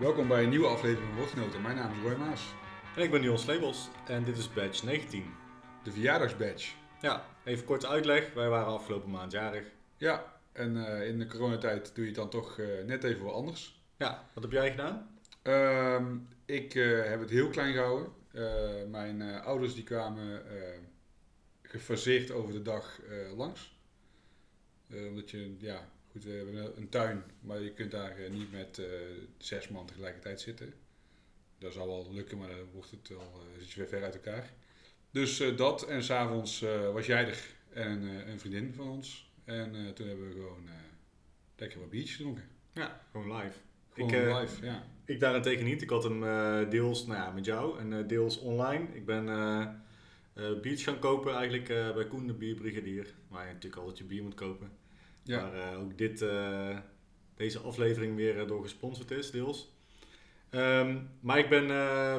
Welkom bij een nieuwe aflevering van Woordgenoten. Mijn naam is Roy Maas. En ik ben Niels Slebels en dit is badge 19. De verjaardagsbadge. Ja, even kort uitleg. Wij waren afgelopen maand jarig. Ja, en eh, in de coronatijd doe je het dan toch eh, net even wat anders. Ja, wat heb jij gedaan? Ehm, ik eh, heb het heel klein gehouden. Eh, mijn ouders die kwamen gefaseerd over de dag langs. Omdat je, ja, goed, we hebben een- tuin, maar je kunt daar eh, niet met eh, zes man tegelijkertijd zitten. Dat zal wel lukken, maar dan wordt het wel, eh, zit je weer ver uit elkaar. Dus eh, dat, en s'avonds avonds was jij er en eh, een vriendin van ons. En eh, toen hebben we gewoon eh, lekker wat biertjes gedronken. Ja, gewoon live. Gewoon Ik, eh, live, ja. Ik daarentegen niet. Ik had hem eh, deels nou ja, met jou en eh, deels online. Ik ben eh eh, biertjes gaan kopen eigenlijk eh, bij Koen de Bierbrigadier. Waar je natuurlijk altijd je bier moet kopen. Ja. Waar eh, ook dit, eh, deze aflevering weer eh, door gesponsord is, deels. Ehm, maar ik ben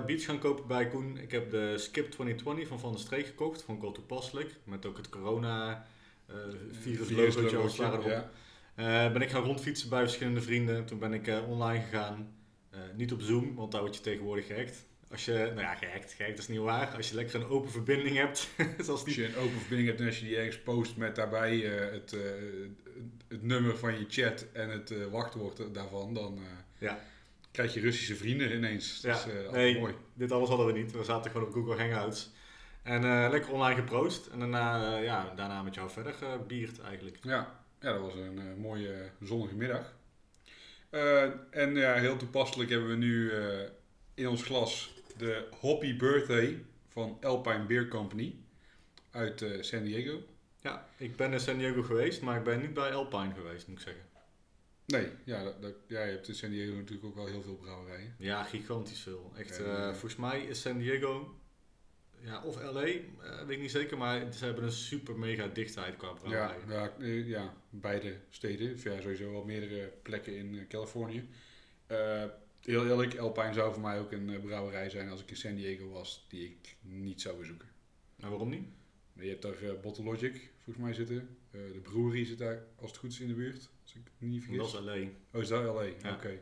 biertjes gaan kopen bij Koen. Ik heb de Skip 2020 van Van der Streek gekocht. Vond ik wel toepasselijk. Met ook het corona virus logootje als het erop. ben ik gaan rondfietsen bij verschillende vrienden. Toen ben ik online gegaan. Niet op Zoom, want daar word je tegenwoordig gehackt. Als je, nou ja, gehackt, gehackt is niet waar. Als je lekker een open verbinding hebt, zoals Als je een open verbinding hebt en als je die ergens post met daarbij eh, het, eh, het nummer van je chat en het eh, wachtwoord daarvan, dan Ja. krijg je Russische vrienden ineens. Dat Ja, is eh, altijd nee. mooi. Dit alles hadden we niet. We zaten gewoon op Google Hangouts. En lekker online geproost. En daarna, ja, daarna met jou verder gebierd eigenlijk. Ja, ja, dat was een mooie zonnige middag. En ja, heel toepasselijk hebben we nu in ons glas de Hoppy Birthday van Alpine Beer Company uit eh, San Diego. Ja, ik ben in San Diego geweest, maar ik ben niet bij Alpine geweest, moet ik zeggen. Nee, ja, dat, dat- ja, je hebt in San Diego natuurlijk ook wel heel veel brouwerijen. Ja, gigantisch veel. Echt, eh, volgens mij is San Diego, ja, of LA, eh, weet ik niet zeker, maar ze hebben een super mega dichtheid qua Ja, brouwerijen. ja, eh, ja, beide steden. Of Ja, sowieso wel meerdere plekken in Californië. Heel eerlijk, Alpine zou voor mij ook een eh, brouwerij zijn als ik in San Diego was, die ik niet zou bezoeken. En waarom niet? Je hebt daar eh, Bottle Logic volgens mij zitten. Eh, de brewery zit daar, als het goed is, in de buurt. Als ik niet vergis. Dat is LA. Oh, is dat LA? Ja. Oké.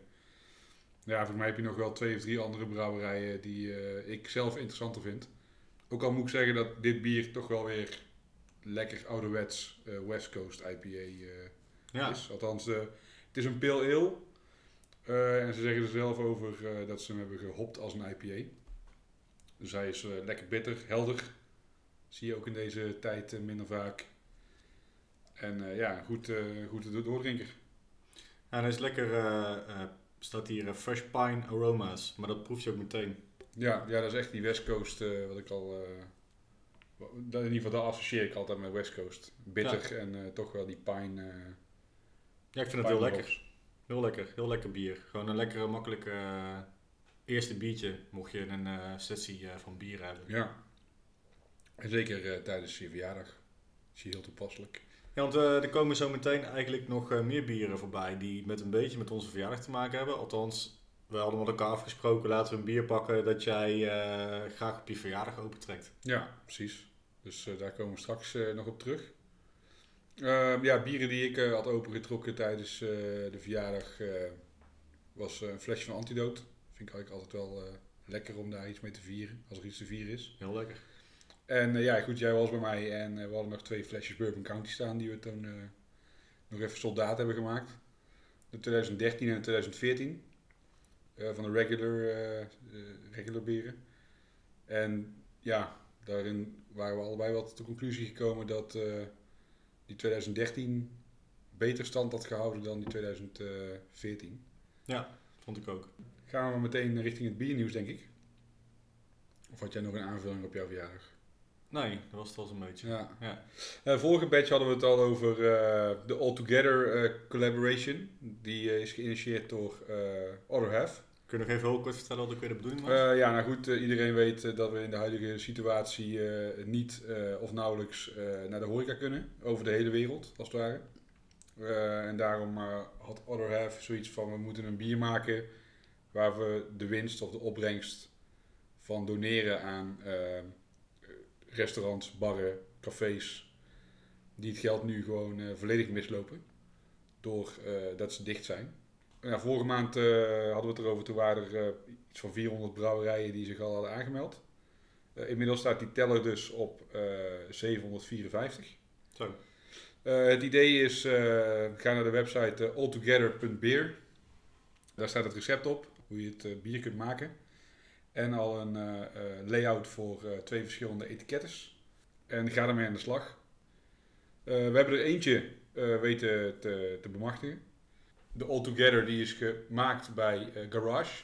Ja, volgens mij heb je nog wel twee of drie andere brouwerijen die ik zelf interessanter vind. Ook al moet ik zeggen dat dit bier toch wel weer lekker ouderwets West Coast IPA Ja, is. Althans, het is een pale ale. Eh, en ze zeggen er zelf over eh, dat ze hem hebben gehopt als een IPA. Dus hij is eh, lekker bitter, helder. Zie je ook in deze tijd minder vaak. En ja, goed, goed do- doordrinker. en hij is lekker, staat hier fresh pine aromas, maar dat proef je ook meteen. Ja, ja, dat is echt die West Coast, wat ik al... in ieder geval, dat associeer ik altijd met West Coast. Bitter en toch wel die pine... Ja, ik vind het heel lekker. Heel lekker, heel lekker bier. Gewoon een lekkere, makkelijke eh, eerste biertje, mocht je een eh, sessie eh, van bier hebben. Ja. En zeker tijdens je verjaardag. Is je heel toepasselijk. Ja, want er komen zo meteen eigenlijk nog meer bieren voorbij die met een beetje met onze verjaardag te maken hebben. Althans, we hadden met elkaar afgesproken, laten we een bier pakken dat jij graag op je verjaardag opentrekt. Ja, precies. Dus daar komen we straks nog op terug. Ehm, ja, bieren die ik eh, had opengetrokken tijdens eh, de verjaardag eh, was een flesje van Antidote. Vind ik eigenlijk altijd wel lekker om daar iets mee te vieren, als er iets te vieren is. Heel lekker. En ja, goed, jij was bij mij en we hadden nog twee flesjes Bourbon County staan die we toen nog even soldaat hebben gemaakt. De 2013 en de 2014 eh, van de regular, regular bieren. En ja, daarin waren we allebei wel tot de conclusie gekomen dat die 2013 beter stand had gehouden dan die 2014. Vond ik ook. Gaan we meteen richting het biernieuws, denk ik. Of had jij nog een aanvulling op jouw verjaardag? Nee, dat was het wel zo'n beetje. Ja. Ja. Eh, vorige batch hadden we het al over eh, de All Together eh, collaboration. Die is geïnitieerd door eh Other Half. Kun je nog even heel kort vertellen wat ook weer de bedoeling was? Eh, ja, nou goed, eh, iedereen weet eh, dat we in de huidige situatie niet of nauwelijks naar de horeca kunnen. Over de hele wereld, als het ware. En daarom had Other Half zoiets van, we moeten een bier maken waar we de winst of de opbrengst van doneren aan restaurants, barren, cafés, die het geld nu gewoon volledig mislopen. Door eh, dat ze dicht zijn. Ja, vorige maand eh, hadden we het erover, toen waren er eh, iets van 400 brouwerijen die zich al hadden aangemeld. Eh, inmiddels staat die teller dus op eh, 754. Zo. Het idee is, ga naar de website eh, altogether.beer. Daar staat het recept op, hoe je het bier kunt maken. En al een layout voor twee verschillende etikettes. En ga ermee aan de slag. We hebben er eentje weten te, te bemachtigen. De Altogether die is gemaakt bij eh, Garage.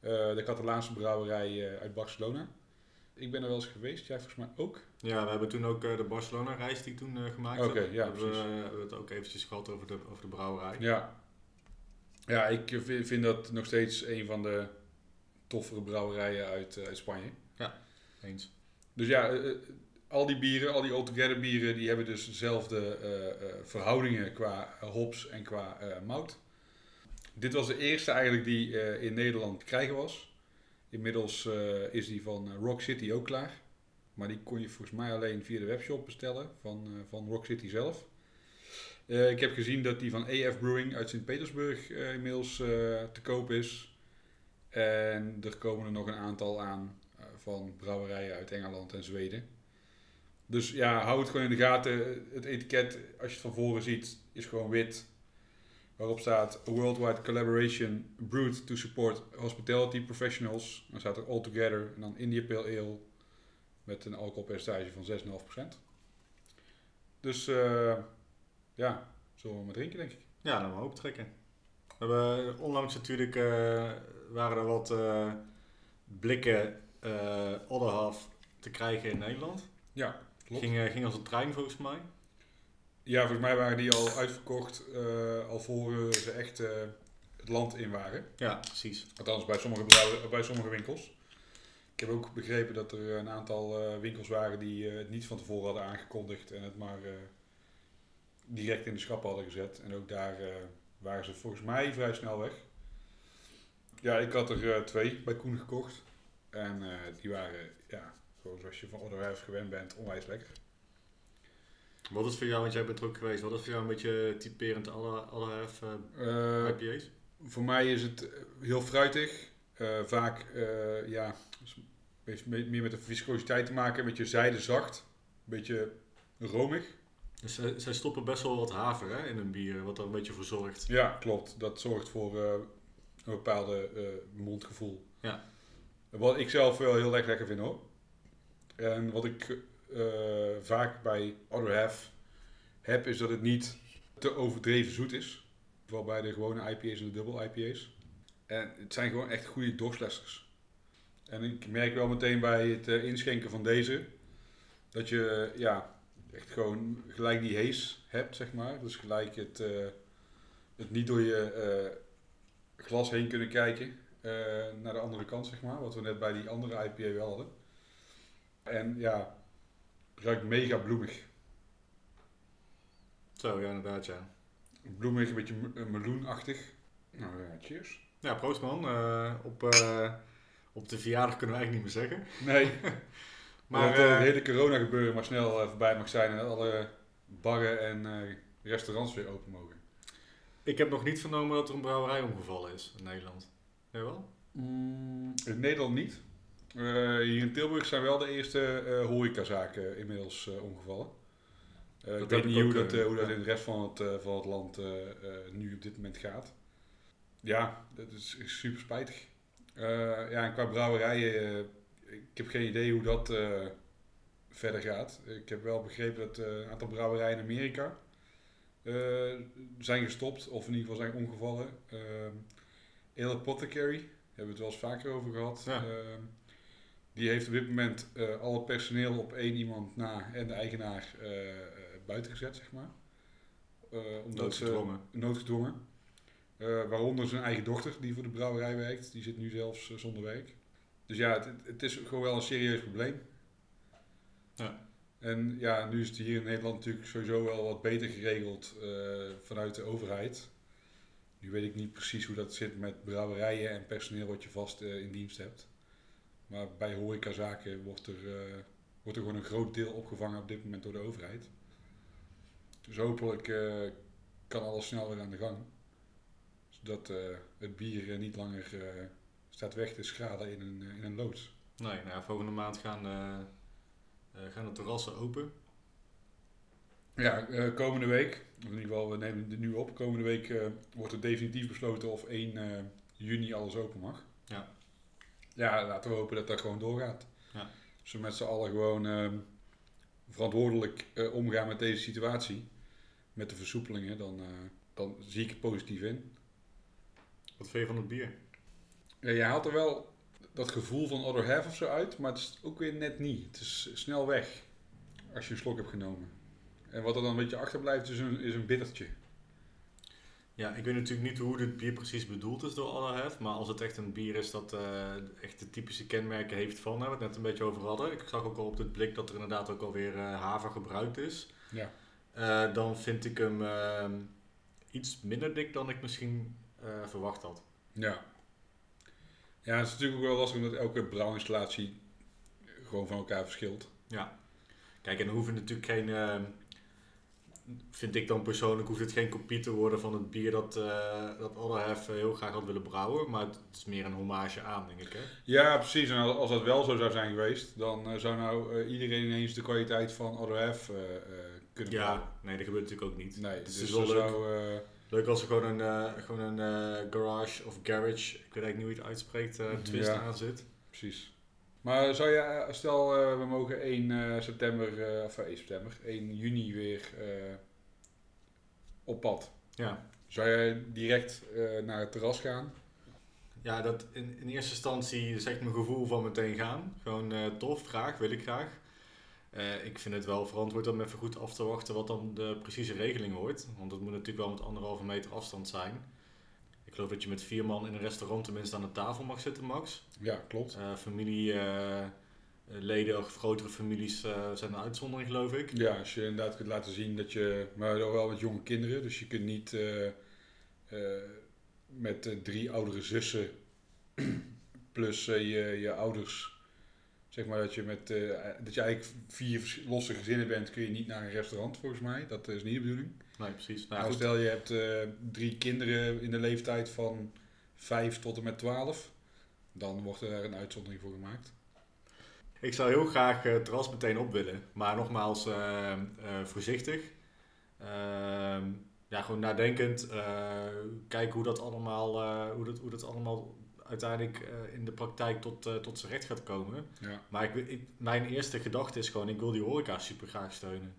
eh, de Catalaanse brouwerij eh, uit Barcelona. Ik ben er wel eens geweest, jij volgens mij ook. Ja, we hebben toen ook de Barcelona-reis die ik toen gemaakt Oké, heb. ja, hebben we, precies. eh, hebben we het ook eventjes gehad over de, over de brouwerij. Ja. Ja, ik vind dat nog steeds een van de toffere brouwerijen uit, uit Spanje. Eens. Dus ja, al die bieren, al die altogether bieren, die hebben dus dezelfde eh, eh, verhoudingen qua eh, hops en qua mout. Dit was de eerste eigenlijk die in Nederland te krijgen was. Inmiddels is die van Rock City ook klaar. Maar die kon je volgens mij alleen via de webshop bestellen van, van Rock City zelf. Ik heb gezien dat die van AF Brewing uit Sint-Petersburg inmiddels te koop is. En er komen er nog een aantal aan van brouwerijen uit Engeland en Zweden. Dus ja, hou het gewoon in de gaten. Het etiket, als je het van voren ziet, is gewoon wit. Waarop staat A Worldwide Collaboration Brewed to Support Hospitality Professionals. Dan staat er All Together en dan India Pale Ale met een alcoholpercentage van 6,5%. Dus eh, ja, zullen we maar drinken denk ik. Ja, laten we hoop trekken. We hebben onlangs natuurlijk eh, waren er wat eh, blikken eh Half te krijgen in Nederland. Ja, klopt. Ging, eh, ging als een trein volgens mij. Ja, volgens mij waren die al uitverkocht eh, al voor ze echt eh, het land in waren. Ja, precies. Althans, bij sommige, bij sommige winkels. Ik heb ook begrepen dat er een aantal winkels waren die het niet van tevoren hadden aangekondigd en het maar direct in de schappen hadden gezet. En ook daar waren ze volgens mij vrij snel weg. Ja, ik had er twee bij Koen gekocht. En die waren, ja, zoals je van Order gewend bent, onwijs lekker. Wat is voor jou, want jij bent er ook geweest, wat is voor jou een beetje typerend alle, alle Half Eh, IPA's? Voor mij is het eh, heel fruitig. Eh, vaak, eh, ja, heeft meer met de viscositeit te maken. Een beetje zijdezacht. Een beetje romig. Dus zij, zij stoppen best wel wat haver hè, in hun bier, wat er een beetje voor zorgt. Ja, klopt. Dat zorgt voor eh, een bepaalde eh, mondgevoel. Ja. Wat ik zelf wel heel erg lekker vind hoor. En wat ik eh, vaak bij Other Half heb, is dat het niet te overdreven zoet is. Vooral bij de gewone IPA's en de dubbel IPA's. En het zijn gewoon echt goede dorslessers. En ik merk wel meteen bij het eh, inschenken van deze, dat je ja, echt gewoon gelijk die hees hebt, zeg maar. Dus gelijk het, eh, het niet door je glas heen kunnen kijken naar de andere kant, zeg maar. Wat we net bij die andere IPA wel hadden. En ja, ruikt mega bloemig. Zo, ja inderdaad ja. Bloemig, een beetje me- eh, meloenachtig. Nou ja, cheers. Ja, proost man. Eh, op, eh, op de verjaardag kunnen we eigenlijk niet meer zeggen. Nee, Maar dat eh, het hele corona gebeuren maar snel eh, voorbij mag zijn en dat alle barren en eh, restaurants weer open mogen. ik heb nog niet vernomen dat er een brouwerij omgevallen is in Nederland. Jawel? In Nederland niet. Eh, hier in Tilburg zijn wel de eerste eh horecazaken inmiddels eh, omgevallen. Eh, ik weet niet hoe dat, eh, eh, hoe dat in de rest van het, eh, van het land eh, eh, nu op dit moment gaat. Ja, dat is, is super spijtig. Eh, ja, en qua brouwerijen, eh, ik heb geen idee hoe dat eh, verder gaat. Ik heb wel begrepen dat eh, een aantal brouwerijen in Amerika eh, zijn gestopt, of in ieder geval zijn omgevallen. Ehm Ale Apothecary, hebben we het wel eens vaker over gehad. Ja. Die heeft op dit moment eh, al het personeel op één iemand na en de eigenaar eh, buiten gezet, zeg maar. Omdat ze Noodgedwongen. noodgedwongen. Eh, waaronder zijn eigen dochter, die voor de brouwerij werkt. Die zit nu zelfs zonder werk. Dus ja, het, het is gewoon wel een serieus probleem. Ja. En ja, nu is het hier in Nederland natuurlijk sowieso wel wat beter geregeld vanuit de overheid. Nu weet ik niet precies hoe dat zit met brouwerijen en personeel wat je vast in dienst hebt. Maar bij horecazaken wordt er, eh, wordt er gewoon een groot deel opgevangen op dit moment door de overheid. Dus hopelijk eh, kan alles snel weer aan de gang. Zodat eh, het bier niet langer staat weg te schalen in een, in een loods. Nee, nou ja, volgende maand gaan, gaan de terrassen open. Ja, komende week, of in ieder geval we nemen het nu op, komende week wordt er definitief besloten of 1 eh, juni alles open mag. Ja. Laten we hopen dat dat gewoon doorgaat. Ja. Als we met z'n allen gewoon ehm, verantwoordelijk eh, omgaan met deze situatie, met de versoepelingen, dan, eh, dan zie ik het positief in. Wat vind je van het bier? Ja, je haalt er wel dat gevoel van other half of zo uit, maar het is ook weer net niet. Het is snel weg als je een slok hebt genomen. En wat er dan een beetje achterblijft is een, is een bittertje. Ja, ik weet natuurlijk niet hoe dit bier precies bedoeld is door Allerhef, maar als het echt een bier is dat eh, echt de typische kenmerken heeft van, waar we het net een beetje over hadden. Ik zag ook al op dit blik dat er inderdaad ook alweer eh haver gebruikt is. Ja. Eh, dan vind ik hem ehm, iets minder dik dan ik misschien verwacht had. Ja. Ja, het is natuurlijk ook wel lastig omdat elke brouwinstallatie gewoon van elkaar verschilt. Ja. Kijk, en dan hoeft het natuurlijk geen, ehm, vind ik dan persoonlijk, hoeft het geen kopie te worden van het bier dat, uh, dat Allerhef heel graag had willen brouwen. Maar het is meer een hommage aan, denk ik. Hè? Ja, precies. En als als dat wel zo zou zijn geweest, dan eh, zou nou eh, iedereen ineens de kwaliteit van eh, eh, kunnen brouwen. Ja, nee, dat gebeurt natuurlijk ook niet. Nee, dus is wel leuk. zou... eh, Leuk als er gewoon een, eh, gewoon een eh, garage of garage, ik weet eigenlijk niet hoe je het uitspreekt, eh, twist Ja. aan zit. Precies. Maar zou je, eh, stel eh, we mogen 1 eh, september, eh, of eh, 1 september, 1 juni weer op pad. Ja, Zou jij direct naar het terras gaan? ja dat in, in eerste instantie zegt mijn gevoel van meteen gaan. Gewoon tof, graag, wil ik graag. Ik vind het wel verantwoord om even goed af te wachten wat dan de precieze regeling wordt. Want het moet natuurlijk wel met anderhalve meter afstand zijn. Ik geloof dat je met vier man in een restaurant tenminste aan de tafel mag zitten, max. Ja, klopt. Eh familieleden of grotere families eh, zijn een uitzondering, geloof ik. Ja, als je inderdaad kunt laten zien dat je, maar wel met jonge kinderen, dus je kunt niet eh, eh, met eh, drie oudere zussen plus eh, je, je ouders, zeg maar dat je met, eh, dat je eigenlijk vier losse gezinnen bent, kun je niet naar een restaurant volgens mij. Dat is niet de bedoeling. Nee, precies. Nou, Nou, stel je hebt eh, drie kinderen in de leeftijd van 5 tot en met 12, dan wordt er een uitzondering voor gemaakt. Ik zou heel graag eh, het terras meteen op willen. Maar nogmaals, eh, eh, voorzichtig. Ehm, ja, gewoon nadenkend. eh kijken hoe dat allemaal, eh, hoe dat, hoe dat allemaal uiteindelijk eh, in de praktijk tot, eh, tot zijn recht gaat komen. Ja. Maar ik, ik- mijn eerste gedachte is gewoon, ik wil die horeca super graag steunen.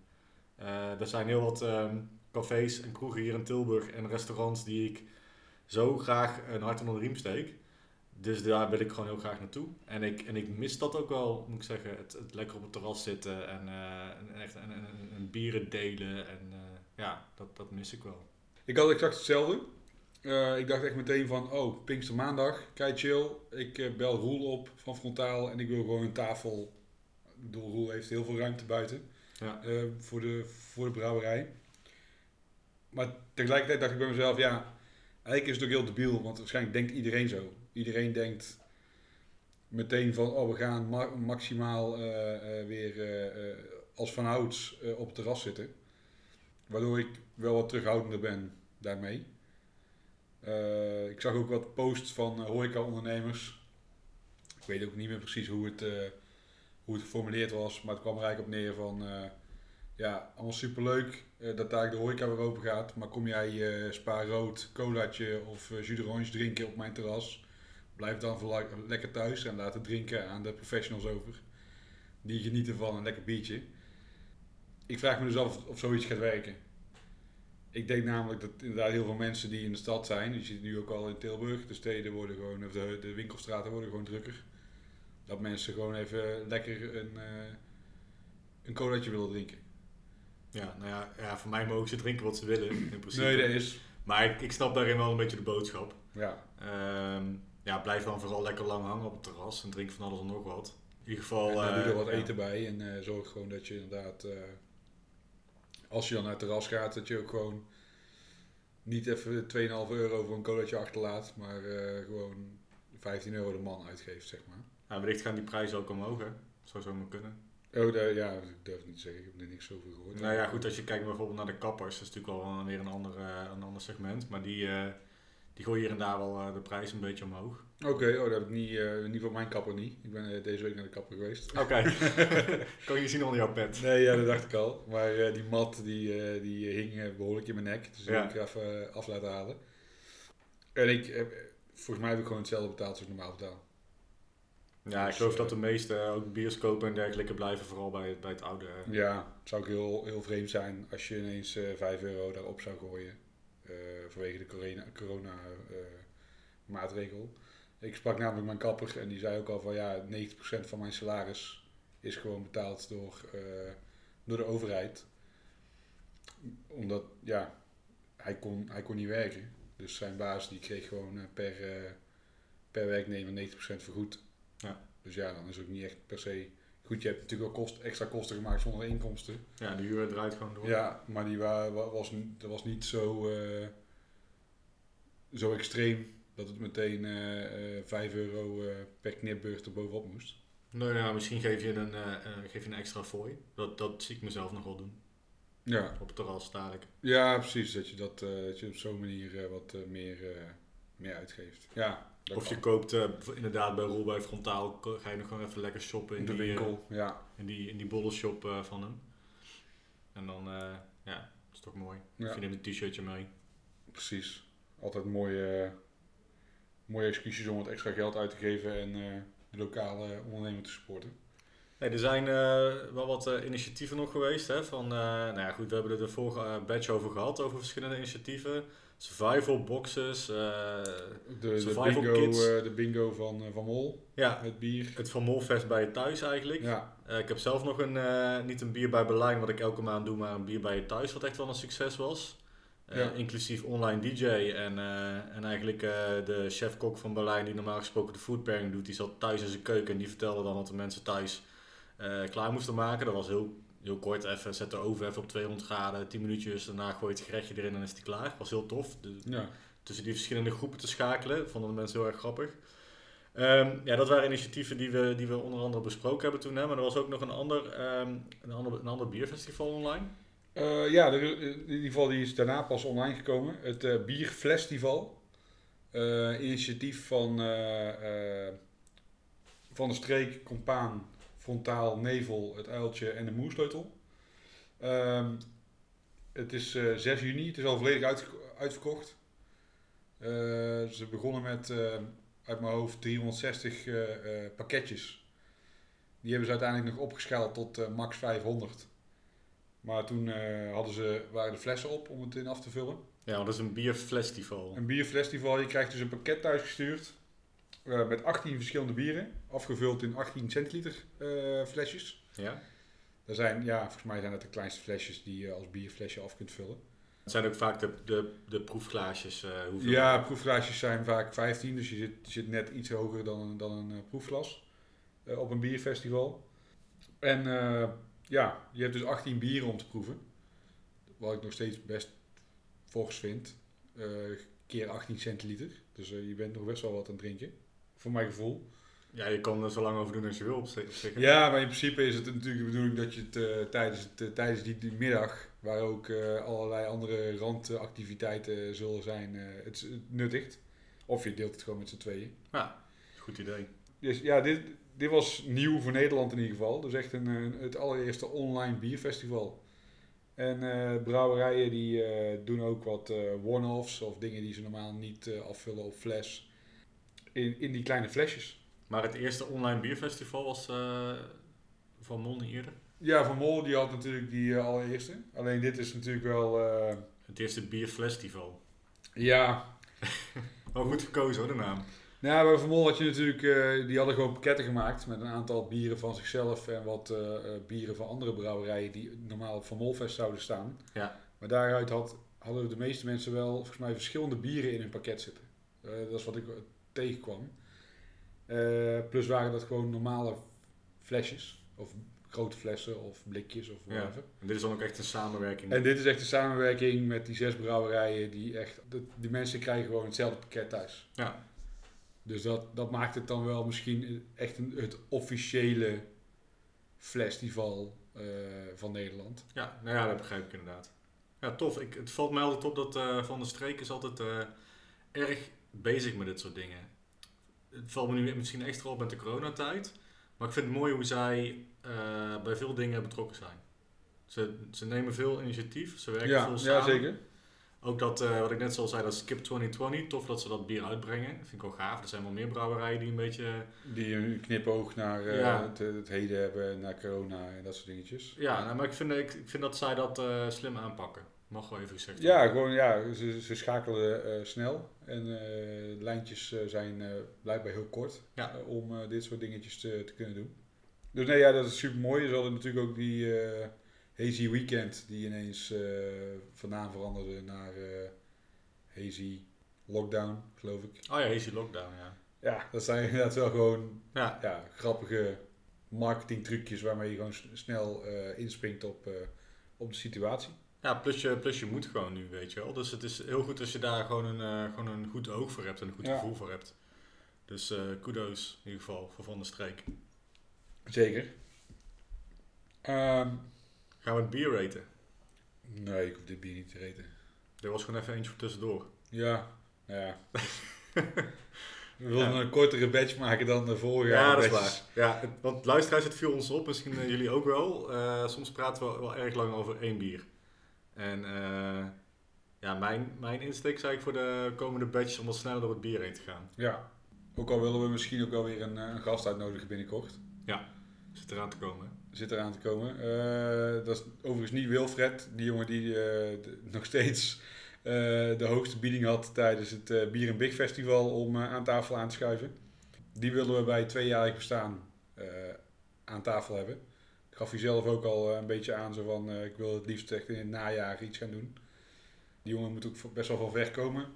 Eh, er zijn heel wat ehm, cafés en kroegen hier in Tilburg en restaurants die ik zo graag een hart onder de riem steek. Dus daar wil ik gewoon heel graag naartoe. En ik, en ik mis dat ook wel, moet ik zeggen. Het, het lekker op het terras zitten en, en echt en, en, en- en bieren delen. En ja, dat, dat mis ik wel. Ik had exact hetzelfde. Eh, ik dacht echt meteen van, oh, Pinkstermaandag, kei chill. Ik eh, bel Roel op van Frontaal en ik wil gewoon een tafel. Ik bedoel, Roel heeft heel veel ruimte buiten Ja. eh, voor, de, voor de brouwerij. Maar tegelijkertijd dacht ik bij mezelf, ja, eigenlijk is het ook heel debiel, want waarschijnlijk denkt iedereen zo. Iedereen denkt meteen van, oh, we gaan ma- maximaal weer als vanouds eh op het terras zitten. Waardoor ik wel wat terughoudender ben daarmee. Eh, ik zag ook wat posts van uh, horeca-ondernemers. Ik weet ook niet meer precies hoe het, eh, hoe het geformuleerd was, maar het kwam er eigenlijk op neer van... eh, ja, allemaal superleuk eh, dat daar de horeca weer open gaat. Maar kom jij eh spa rood, colaatje of eh jus drinken op mijn terras... Blijf dan vooral lekker thuis en laat het drinken aan de professionals over. Die genieten van een lekker biertje. Ik vraag me dus af of zoiets gaat werken. Ik denk namelijk dat inderdaad heel veel mensen die in de stad zijn, je ziet nu ook al in Tilburg, de steden worden gewoon, of de, de winkelstraten worden gewoon drukker. Dat mensen gewoon even lekker een, eh een colaatje willen drinken. Ja, nou ja, ja, voor mij mogen ze drinken wat ze willen, in principe. Nee, dat is. Maar ik, ik snap daarin wel een beetje de boodschap. Ja, Ehm, ja, blijf dan vooral lekker lang hangen op het terras en drink van alles en nog wat. In ieder geval... en dan doe eh, er wat ja. eten bij en eh, zorg gewoon dat je inderdaad, eh, als je dan naar het terras gaat, dat je ook gewoon niet even 2,5 euro voor een colaatje achterlaat, maar eh, gewoon 15 euro de man uitgeeft, zeg maar. Ja, wellicht gaan die prijzen ook omhoog, hè. Zou zomaar kunnen. Oh, daar- ja, ik durf het niet te zeggen, ik heb er niks over gehoord. Nou ja, goed, als je kijkt bijvoorbeeld naar de kappers, dat is natuurlijk wel weer een ander, eh, een ander segment. Maar die, eh, die gooien hier en daar wel eh, de prijs een beetje omhoog. Oké, oh, dat heb ik niet, eh, in ieder geval mijn kapper niet. Ik ben eh, deze week naar de kapper geweest. Oké, kan je zien onder jouw pet. Nee, ja, dat dacht ik al. Maar die mat die, die hing eh, behoorlijk in mijn nek. Dus die Ja. heb ik er even af laten halen. En ik, volgens mij heb ik gewoon hetzelfde betaald als ik normaal betaal. Ja, ik Dus, geloof dat de meeste ook bioscopen en dergelijke blijven vooral bij, het- bij het oude. Ja, het zou ook heel, heel vreemd zijn als je ineens eh 5 euro daarop zou gooien. Eh, vanwege de corona, corona eh, maatregel. Ik sprak namelijk mijn kapper en die zei ook al van ja, 90% van mijn salaris is gewoon betaald door, eh, door de overheid. Omdat, ja, hij kon, hij kon niet werken. Dus zijn baas die kreeg gewoon per, per werknemer 90% vergoed. Ja. Dus ja, dan is het ook niet echt per se goed. Je hebt natuurlijk wel kost, extra kosten gemaakt zonder inkomsten. ja, de huur draait gewoon door. Ja, maar die wa- wa- was, dat was niet zo, eh, zo extreem dat het meteen eh eh 5 euro eh, per knipbeurt er bovenop moest. Nee, nou, misschien geef je een, geef je een extra fooi. Dat, dat zie ik mezelf nog wel doen. Ja, Op het terras dadelijk. ja precies. Dat je, dat, dat je op zo'n manier wat meer, meer uitgeeft. Ja, dat Of je kan. koopt eh, inderdaad bij Roel bij Frontaal, ga je nog gewoon even lekker shoppen in, de die, eh, winkel. Ja, in die, in die bollenshop eh, van hem. En dan, eh, ja, dat is toch mooi. Ja. Of je neemt een t-shirtje mee. precies. Altijd mooie, mooie excuses om wat extra geld uit te geven en eh, de lokale ondernemer te supporten. Nee, er zijn eh, wel wat eh, initiatieven nog geweest. Hè, van, eh, nou ja, goed, we hebben er de vorige batch over gehad, over verschillende initiatieven. Survival boxes. eh, De, de, Survival bingo, Kids. eh, de bingo van, eh, van Mol, ja, het bier. het Van Molfest bij je thuis eigenlijk. Ja, ik heb zelf nog een, niet een bier bij Berlijn wat ik elke maand doe, maar een bier bij je thuis wat echt wel een succes was. Ja. Inclusief online DJ en, en eigenlijk de chef-kok van Berlijn die normaal gesproken de food pairing doet, die zat thuis in zijn keuken en die vertelde dan wat de mensen thuis klaar moesten maken. Dat was heel, heel kort, even zet de oven even op 200 graden, 10 minuutjes, daarna gooi je het gerechtje erin en is die klaar. Was heel tof. De- ja. tussen die verschillende groepen te schakelen. Vonden de mensen heel erg grappig. Ehm, ja, dat waren initiatieven die we, die we onder andere besproken hebben toen. Hè. Maar er was ook nog een ander, ehm, een ander, een ander bierfestival online. Eh, ja, er- in ieder geval die is daarna pas online gekomen. Het eh Bierfestival. Eh, initiatief van, eh, eh, van de streek, Compaan, Frontaal, Nevel, het Uiltje en de Moersleutel. Ehm, het is eh 6 juni, het is al volledig uit, uitverkocht. Eh, ze begonnen met, eh, uit mijn hoofd, 360 eh, pakketjes. Die hebben ze uiteindelijk nog opgeschaald tot max 500. Maar toen hadden ze, waren de flessen op om het in af te vullen. Ja, dat is een bierfestival. Een bierfestival, je krijgt dus een pakket thuisgestuurd. Eh met 18 verschillende bieren. Afgevuld in 18 centiliter eh, flesjes. Ja. Dat zijn, ja, volgens mij zijn dat de kleinste flesjes die je als bierflesje af kunt vullen. Het zijn ook vaak de, de, de proefglaasjes. eh hoeveel Ja, proefglaasjes zijn vaak 15, dus je zit, zit net iets hoger dan een, dan een proefglas op een bierfestival. En ja, je hebt dus 18 bieren om te proeven. Wat ik nog steeds best fors vind. Keer 18 centiliter. Dus je bent nog best wel wat aan het drinken. Voor mijn gevoel. Ja, je kan er zo lang over doen als je wil op zich. Ja, maar in principe is het natuurlijk de bedoeling dat je het eh, tijdens, het, eh, tijdens die, die middag, waar ook eh, allerlei andere randactiviteiten zullen zijn, het, het nuttigt. Of je deelt het gewoon met z'n tweeën. Ja, goed idee. Dus ja, dit, dit was nieuw voor Nederland in ieder geval. Dus echt een, een- het allereerste online bierfestival. En brouwerijen die doen ook wat one-offs of dingen die ze normaal niet afvullen op fles. In, in die kleine flesjes. Maar het eerste online bierfestival was eh, van Mol niet eerder. Ja, Van Mol die had natuurlijk die eh, allereerste. Alleen dit is natuurlijk wel... eh, Het eerste bierfestival. ja, Oh, goed gekozen hoor, de naam. Nou, bij Van Mol had je natuurlijk, die hadden gewoon pakketten gemaakt met een aantal bieren van zichzelf en wat bieren van andere brouwerijen die normaal op Van Molfest zouden staan. Ja. Maar daaruit had, hadden de meeste mensen wel volgens mij verschillende bieren in hun pakket zitten. Dat is wat ik tegenkwam. Eh, plus waren dat gewoon normale flesjes, of grote flessen of blikjes of Ja. whatever. En dit is dan ook echt een samenwerking. En dit is echt een samenwerking met die zes brouwerijen die echt, die mensen krijgen gewoon hetzelfde pakket thuis. Ja. Dus dat, dat maakt het dan wel misschien echt een, het officiële festival eh, van Nederland. Ja, nou ja, dat begrijp ik inderdaad. Ja, tof. Ik, het valt mij altijd op dat eh, Van de Streek is altijd erg bezig met dit soort dingen. Het valt me nu misschien extra op met de coronatijd. Maar ik vind het mooi hoe zij eh, bij veel dingen betrokken zijn. Ze, ze nemen veel initiatief, ze werken Ja, veel ja, samen. zeker. Ook dat, eh, wat ik net al zei, dat Skip 2020, tof dat ze dat bier uitbrengen. Vind ik wel gaaf. Er zijn wel meer brouwerijen die een beetje... Die een knipoog naar eh, Ja. het, het heden hebben, naar corona en dat soort dingetjes. Ja, nou, maar ik vind, ik, ik vind dat zij dat eh, slim aanpakken. Mag wel even gezegd Ja, gewoon, ja ze, ze schakelen eh, snel. En de lijntjes eh, zijn eh, blijkbaar heel kort Ja. om dit soort dingetjes te, te kunnen doen. Dus nee, ja, dat is super mooi. Ze hadden natuurlijk ook die Hazy Weekend, die ineens van naam veranderde naar Hazy Lockdown, geloof ik. Oh ja, Hazy Lockdown, ja. Ja, dat zijn inderdaad wel gewoon Ja, ja, grappige marketing trucjes waarmee je gewoon snel inspringt op, op de situatie. Ja plus, je, plus je moet gewoon nu, weet je wel. Dus het is heel goed als je daar gewoon een, eh, gewoon een goed oog voor hebt en een goed Ja. gevoel voor hebt. Dus eh, kudos in ieder geval voor Van der Streek. Zeker. Ehm, Gaan we het bier raten? nee, ik hoef dit bier niet te reten. Er was gewoon even eentje voor tussendoor. Ja, nou ja. We wilden Ja. een kortere batch maken dan de vorige Ja, dat is waar. Ja, het- want luisteraars, het viel ons op, misschien eh, jullie ook wel. Eh, soms praten we wel erg lang over één bier. En eh, ja, mijn, mijn insteek is eigenlijk voor de komende batches om wat sneller door het bier heen te gaan. Ja. Ook al willen we misschien ook wel weer een, eh, een gast uitnodigen binnenkort. Zit eraan te komen. Zit eraan te komen. Eh, dat is overigens niet Wilfred, die jongen die de- nog steeds de hoogste bieding had tijdens het Bier en Big Festival om aan tafel aan te schuiven. Die willen we bij tweejarig bestaan aan tafel hebben. Gaf hij zelf ook al eh, een beetje aan, zo van eh, ik wil het liefst echt in het najaar iets gaan doen. Die jongen moet ook best wel van ver komen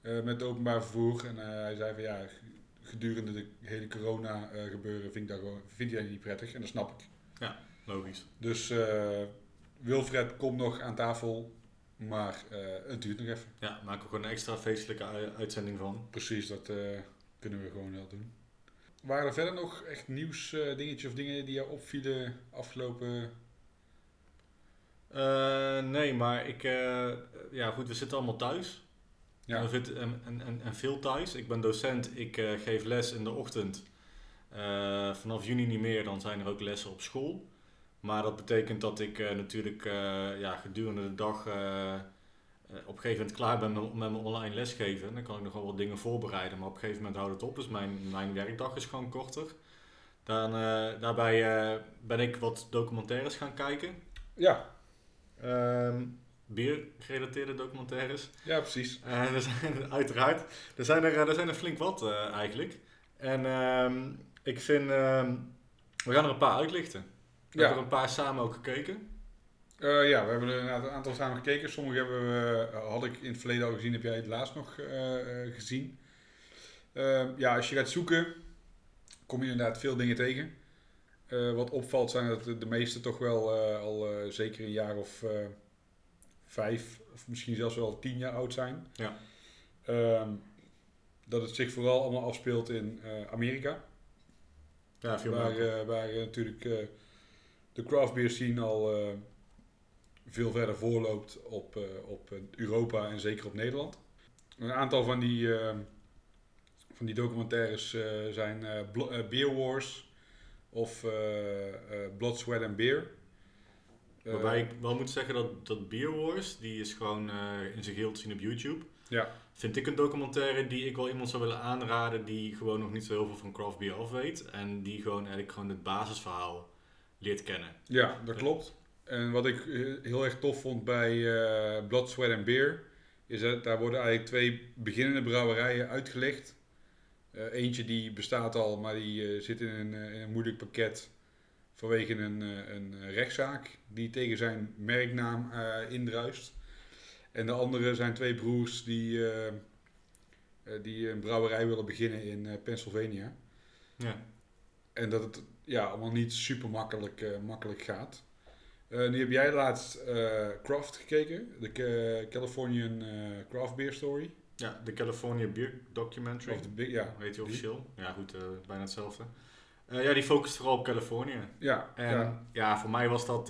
eh, met het openbaar vervoer. En hij zei van ja, gedurende de hele corona gebeuren vind, ik dat gewoon, vind hij dat niet prettig en dat snap ik. Logisch. Dus Wilfred komt nog aan tafel, maar het duurt nog even. Ja, maken we gewoon een extra feestelijke ui- uitzending van. Precies, dat kunnen we gewoon wel doen. Waren er verder nog echt nieuws eh, dingetjes of dingen die jou opvielen afgelopen... Eh, nee, maar ik, eh, ja goed, we zitten allemaal thuis. Ja, We zitten- En, en, veel thuis. Ik ben docent, ik geef les in de ochtend. Vanaf juni niet meer, dan zijn er ook lessen op school. Maar dat betekent dat ik natuurlijk ja, gedurende de dag op een gegeven moment klaar ben met, met mijn online lesgeven. Dan kan ik nog wel wat dingen voorbereiden, maar op een gegeven moment houdt het op. Dus mijn, mijn werkdag is gewoon korter. Dan, eh, daarbij eh, ben ik wat documentaires gaan kijken. ja, Ehm Biergerelateerde documentaires. ja precies. En er zijn uiteraard, er zijn er, er zijn er flink wat eh, eigenlijk. En ehm, ik vind, ehm, we gaan er een paar uitlichten. We Ja. hebben er een paar samen ook gekeken. Eh, ja, we hebben er een aantal samen gekeken. Sommige hebben we, eh, had ik in het verleden al gezien, heb jij het laatst nog eh, gezien. Eh, ja, als je gaat zoeken, kom je inderdaad veel dingen tegen. Wat opvalt zijn dat de, de meeste toch wel al zeker een jaar of vijf, of misschien zelfs wel tien jaar oud zijn. Ja. Ehm, dat het zich vooral allemaal afspeelt in Amerika. Ja, veel Waar, eh, natuurlijk de craft beer scene al veel verder voorloopt op, eh, op eh, Europa en zeker op Nederland. Een aantal van die, eh, van die documentaires zijn Beer Wars of Blood, Sweat and Beer. Waarbij ik wel moet zeggen dat, dat Beer Wars, die is gewoon in zijn geheel te zien op YouTube. Ja. Vind ik een documentaire die ik wel iemand zou willen aanraden die gewoon nog niet zo heel veel van craft beer af weet. En die gewoon eigenlijk gewoon het basisverhaal leert kennen. Ja, dat klopt. En wat ik eh, heel erg tof vond bij eh, Blood, Sweat and Beer, is dat daar worden eigenlijk twee beginnende brouwerijen uitgelegd. Eh, eentje die bestaat al, maar die zit in een, in een moeilijk pakket vanwege een, een rechtszaak die tegen zijn merknaam indruist. En de andere zijn twee broers die, die een brouwerij willen beginnen in Pennsylvania. Ja. En dat het ja, allemaal niet super makkelijk, makkelijk gaat. Eh, nu heb jij laatst eh Craft gekeken, de Ca- Californian eh, Craft Beer Story. Ja, de California Beer Documentary. Of de big, ja, Weet je officieel? Ja, goed, bijna hetzelfde. Ja, die focust vooral op Californië. ja, En ja, ja. voor mij was dat.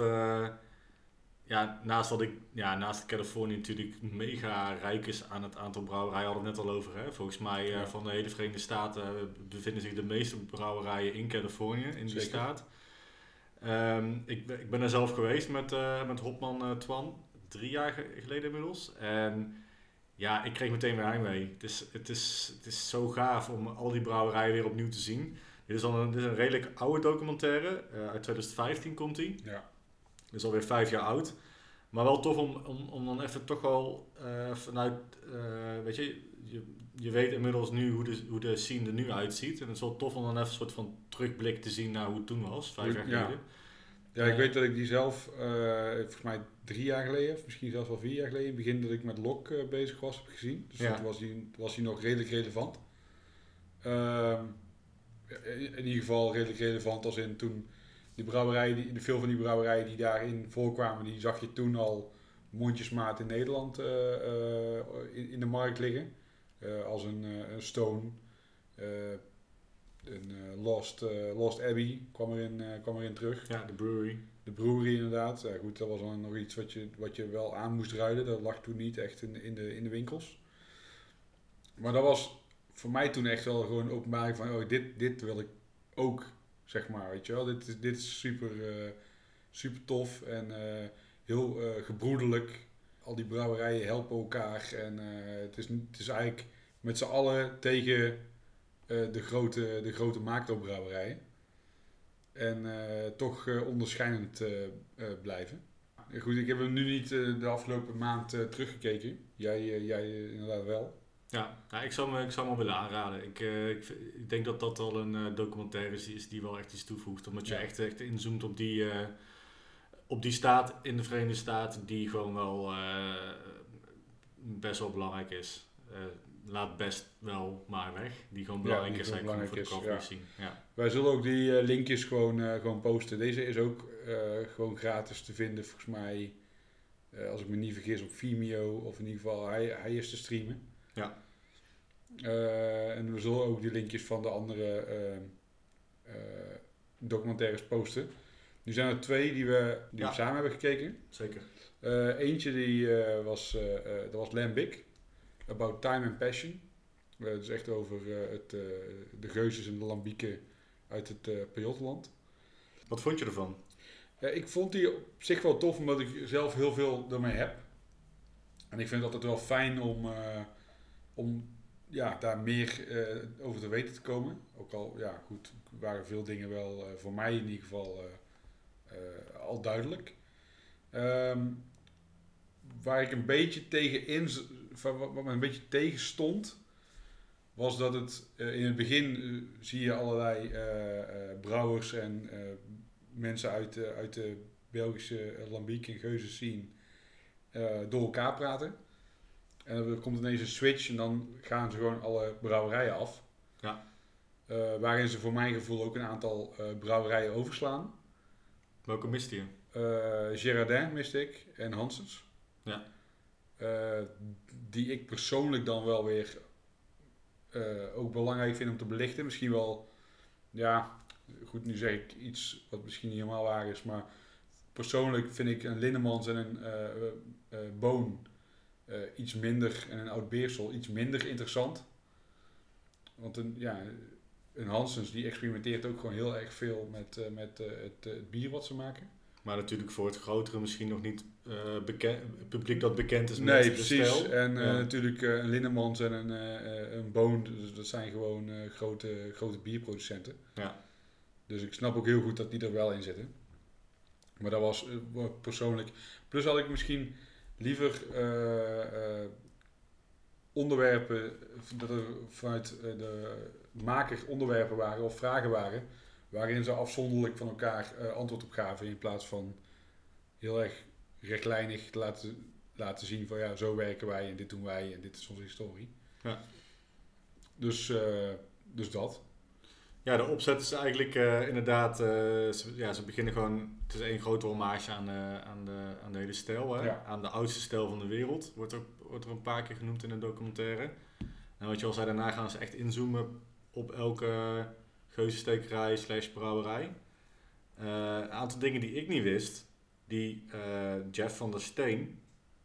ja, naast dat ik, ja, naast Californië natuurlijk mega rijk is aan het aantal brouwerijen, hadden we het net al over. Hè? Volgens mij Ja. van de hele Verenigde Staten bevinden zich de meeste brouwerijen in Californië, in die Zeker. staat. Ehm, ik, ben- ik ben er zelf geweest met, eh, met Hopman eh, Twan, drie jaar ge- geleden inmiddels. En ja, ik kreeg meteen weer heimwee. Het is, het, is, het is zo gaaf om al die brouwerijen weer opnieuw te zien. Dit is, al een, dit is een redelijk oude documentaire. eh, uit 2015 komt die. Ja. Is alweer vijf jaar oud. Maar wel tof om, om, om dan even toch eh, vanuit, weet je, je, je weet inmiddels nu hoe de, hoe de scene er nu uitziet. En het is wel tof om dan even een soort van terugblik te zien naar hoe het toen was, vijf jaar Ja. geleden. Ja, ik Eh. weet dat ik die zelf, eh, volgens mij drie jaar geleden, of misschien zelfs wel vier jaar geleden, in het begin dat ik met Lok eh, bezig was, heb gezien. Dus Ja. toen was die, was die nog redelijk relevant. Ehm, in, in ieder geval redelijk relevant als in toen die brouwerijen, die, veel van die brouwerijen die daarin voorkwamen, die zag je toen al mondjesmaat in Nederland in, in de markt liggen. Eh, als een, eh, een Stone, eh, een Lost, Lost Abbey kwam erin, kwam erin terug. Ja, de brewery. De brewery inderdaad. Ja, goed, dat was dan nog iets wat je, wat je wel aan moest ruilen. Dat lag toen niet echt in, in, de, in de winkels. Maar dat was voor mij toen echt wel gewoon openbaring van... Oh, dit, dit wil ik ook, zeg maar. Weet je wel? Dit is, dit is super, super tof en heel eh, gebroederlijk. Al die brouwerijen helpen elkaar. En eh, het, is, het is eigenlijk met z'n allen tegen eh, de, grote, de grote macro-brouwerijen. En eh, toch onderscheidend blijven. Goed, ik heb hem nu niet de afgelopen maand teruggekeken. Jij, jij inderdaad wel. Ja, nou, ik, zou me, ik zou hem wel willen aanraden. Ik, ik, denk dat dat al een documentaire is, is die wel echt iets toevoegt. Omdat je echt, echt inzoomt op die, op die staat in de Verenigde Staten die gewoon wel eh, best wel belangrijk is. Eh, laat best wel maar weg. Die gewoon Ja, belangrijk die is gewoon eigenlijk voor de belangrijk coffee is, scene. Ja. Wij zullen ook die eh, linkjes gewoon, gewoon posten. Deze is ook gewoon gratis te vinden, volgens mij. als ik me niet vergis, op Vimeo. Of in ieder geval, hij, hij is te streamen. Ja. En we zullen ook die linkjes van de andere documentaires posten. Nu zijn er twee die we, die Ja. we samen hebben gekeken. Zeker. Eh, eentje die eh, was, eh, dat was Lambic, About Time and Passion. Het is echt over het, de geuzes en de lambieken uit het uh, Pajottenland. Wat vond je ervan? Ik vond die op zich wel tof, omdat ik zelf heel veel ermee heb. En ik vind het altijd wel fijn om, om ja, daar meer over te weten te komen. Ook al, ja goed, waren veel dingen wel voor mij in ieder geval al duidelijk. Ehm, waar ik een beetje tegen in, van wat me een beetje tegen stond, was dat het eh, in het begin eh, zie je allerlei eh, eh, brouwers en eh, mensen uit de, uit de Belgische eh, lambiek en geuzen zien eh, door elkaar praten. En dan komt ineens een switch en dan gaan ze gewoon alle brouwerijen af. Ja. Eh, waarin ze voor mijn gevoel ook een aantal eh, brouwerijen overslaan. Welke miste je? Eh Girardin miste ik en Hansens. Ja. Eh, die ik persoonlijk dan wel weer eh, ook belangrijk vind om te belichten. Misschien wel, ja, goed, nu zeg ik iets wat misschien niet helemaal waar is, maar persoonlijk vind ik een Linnemans en een eh, Boon iets minder, en een Oud Beersel iets minder interessant. Want een, ja, een Hansens die experimenteert ook gewoon heel erg veel met, eh, met eh, het, eh, het bier wat ze maken. Maar natuurlijk voor het grotere misschien nog niet bekend, het publiek dat bekend is met Nee, de precies. stijl. En natuurlijk eh, een Linnemans en een, een Boon, dus dat zijn gewoon grote, grote bierproducenten. Ja. Dus ik snap ook heel goed dat die er wel in zitten. Maar dat was persoonlijk. Plus had ik misschien liever onderwerpen, dat er vanuit de maker onderwerpen waren of vragen waren, waarin ze afzonderlijk van elkaar eh, antwoord op gaven in plaats van heel erg rechtlijnig te laten, laten zien van ja, zo werken wij en dit doen wij en dit is onze historie. Ja. Dus, eh, dus dat. Ja, de opzet is eigenlijk eh, inderdaad, ze, ja, ze beginnen gewoon, het is één grote hommage aan, de aan, de, aan de hele stijl, hè? Ja. aan de oudste stijl van de wereld, wordt er, wordt er een paar keer genoemd in de documentaire. En wat je al zei, daarna gaan ze echt inzoomen op elke geuzenstekerij slash brouwerij. Eh, een aantal dingen die ik niet wist, die eh, Jeff van der Steen,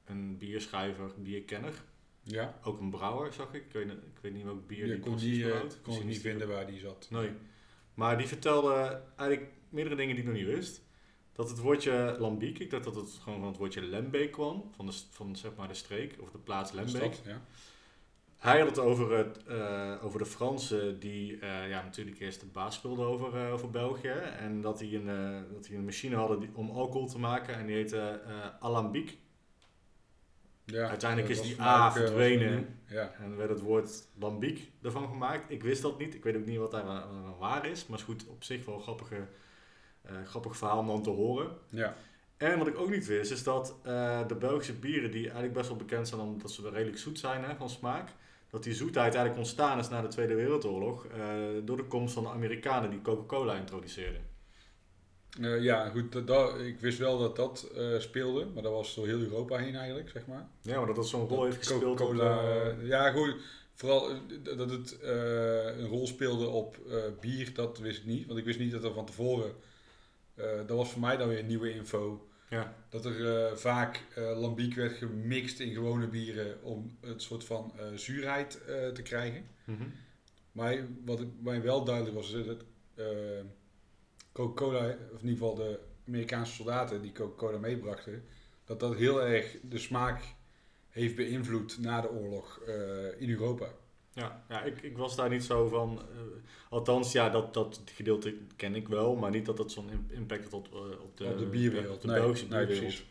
een bierschrijver, bierkenner, Ja. ook een brouwer zag ik. Ik weet, niet- ik weet niet welk bier die kon, die, eh, kon ik Misschien niet vinden waar die zat. Nee. Maar die vertelde eigenlijk meerdere dingen die ik nog niet wist. Dat het woordje Lambiek, ik dacht dat het gewoon van het woordje Lembeek kwam, van, de, van zeg maar de streek, of de plaats Lembeek. Stad, ja. Hij had het over, het, eh, over de Fransen die eh, ja, natuurlijk eerst de baas speelden over, eh, over België. En dat die, een, dat die een machine hadden die, om alcohol te maken en die heette Alambiek. Ja, Uiteindelijk is die A verdwenen. Ja. En werd het woord lambiek ervan gemaakt. Ik wist dat niet. Ik weet ook niet wat daar wa- wa- waar is. Maar het is goed op zich wel een grappige, grappig verhaal om dan te horen. ja. En wat ik ook niet wist, is dat de Belgische bieren, die eigenlijk best wel bekend zijn omdat ze wel redelijk zoet zijn hè, van smaak, dat die zoetheid eigenlijk ontstaan is na de Tweede Wereldoorlog eh, door de komst van de Amerikanen die Coca-Cola introduceerden. Eh, ja, goed. Dat, dat- ik wist wel dat dat eh, speelde, maar dat was door heel Europa heen eigenlijk, zeg maar. Ja, maar dat dat zo'n rol heeft gespeeld. Coca-Cola. ja, goed. Vooral dat het een rol speelde op bier, dat wist ik niet. Want ik wist niet dat er van tevoren. dat was voor mij dan weer nieuwe info. Ja, Dat er eh, vaak eh lambiek werd gemixt in gewone bieren om het soort van eh, zuurheid te krijgen. mhm. Maar wat mij wel duidelijk was, is dat Coca-Cola, of in ieder geval de Amerikaanse soldaten die Coca-Cola meebrachten, dat dat heel erg de smaak heeft beïnvloed na de oorlog in Europa. Ja, ja ik, ik was daar niet zo van. eh, althans, ja, dat, dat gedeelte ken ik wel, maar niet dat dat zo'n im- impact had op, eh, op de, Op de bierwereld. Op de Nee, Belgische nee, bierwereld. precies.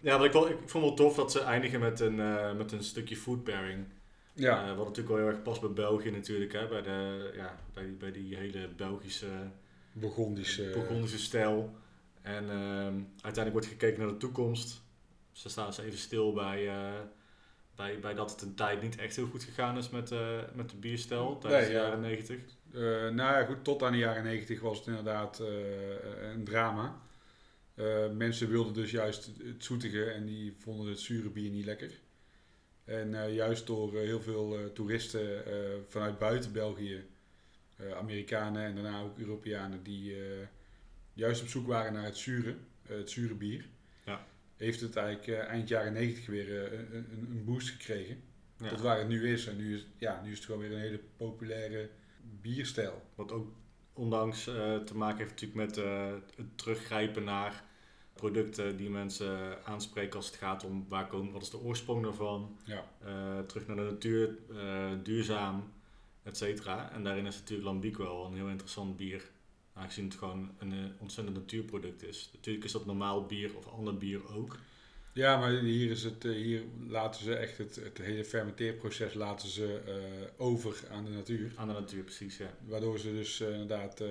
Ja, wat ik, wel, ik vond wel tof dat ze eindigen met een, eh, met een stukje food pairing. Ja, wat natuurlijk wel heel erg past bij België natuurlijk, hè, bij, de, ja, bij, die, bij die hele Belgische, Burgondische. Burgondische stijl. En ehm, uiteindelijk wordt gekeken naar de toekomst. Ze staan ze even stil bij, bij, bij dat het een tijd niet echt heel goed gegaan is met, eh, met de bierstijl tijdens Nee, de ja. jaren negentig. Eh, nou ja, goed, tot aan de jaren 90 was het inderdaad eh, een drama. Mensen wilden dus juist het zoetige en die vonden het zure bier niet lekker. En juist door heel veel toeristen vanuit buiten België, Amerikanen en daarna ook Europeanen, die juist op zoek waren naar het zure, het zure bier. Heeft het eigenlijk eh, eind jaren 90 weer eh, een, een, een boost gekregen. Ja. Tot waar het nu is. En nu is, ja, nu is het gewoon weer een hele populaire bierstijl. Wat ook ondanks eh, te maken heeft natuurlijk met het teruggrijpen naar producten die mensen aanspreken als het gaat om waar komen, wat is de oorsprong daarvan, Ja. terug naar de natuur, duurzaam, et cetera. En daarin is natuurlijk Lambiek wel een heel interessant bier, aangezien het gewoon een eh, ontzettend natuurproduct is. Natuurlijk is dat normaal bier of ander bier ook. Ja, maar hier, is het, eh, hier laten ze echt het, het hele fermenteerproces laten ze, eh, over aan de natuur. Aan de natuur, precies, ja. Waardoor ze dus inderdaad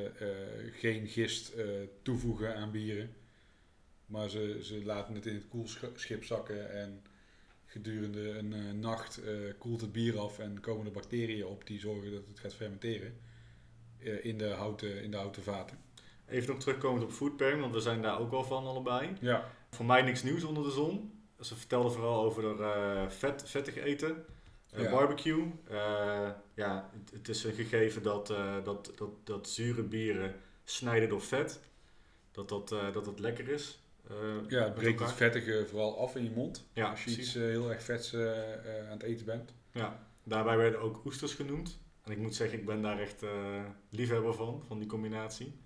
geen gist toevoegen aan bieren. Maar ze, ze laten het in het koelschip zakken en gedurende een nacht koelt het bier af en komen er bacteriën op die zorgen dat het gaat fermenteren in, de houten, in de houten vaten. Even nog terugkomend op food pairing, want we zijn daar ook wel van allebei. Ja, Voor mij niks nieuws onder de zon. Ze vertelde vooral over de, eh, vet, vettig eten, eh, Ja. barbecue. Eh, ja, het, het is een gegeven dat, eh, dat, dat, dat zure bieren snijden door vet. Dat dat, eh, dat, dat lekker is. eh, ja het breekt het vettige vooral af in je mond. Ja, Als je precies. iets eh, heel erg vets eh, eh, aan het eten bent. Ja, daarbij werden ook oesters genoemd. En ik moet zeggen, ik ben daar echt eh, liefhebber van, van die combinatie.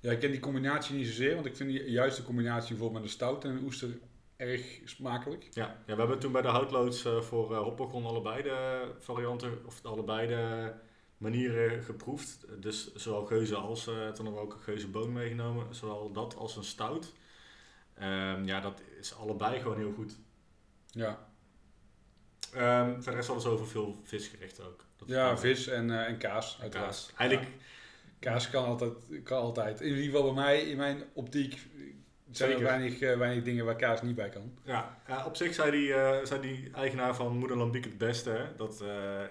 Ja, ik ken die combinatie niet zozeer, want ik vind die, juist de combinatie bijvoorbeeld met een stout en een oester erg smakelijk. Ja, ja we hebben toen bij de houtloods eh, voor uh, Hoppagon allebei de varianten, of allebei de manieren geproefd. Dus zowel geuze als, eh, toen hebben we ook een geuze boon meegenomen, zowel dat als een stout. Ehm, ja, dat is allebei gewoon heel goed. Ja, Ehm verder is alles over veel visgerechten ook. Dat ja vis en, eh, en kaas en uiteraard. kaas. Eigenlijk, Kaas kan altijd, kan altijd. In ieder geval bij mij, in mijn optiek, zijn er weinig, eh, weinig dingen waar kaas niet bij kan. ja, ja, op zich zei die, eh, zei die eigenaar van Moeder Lambiek het beste, hè? dat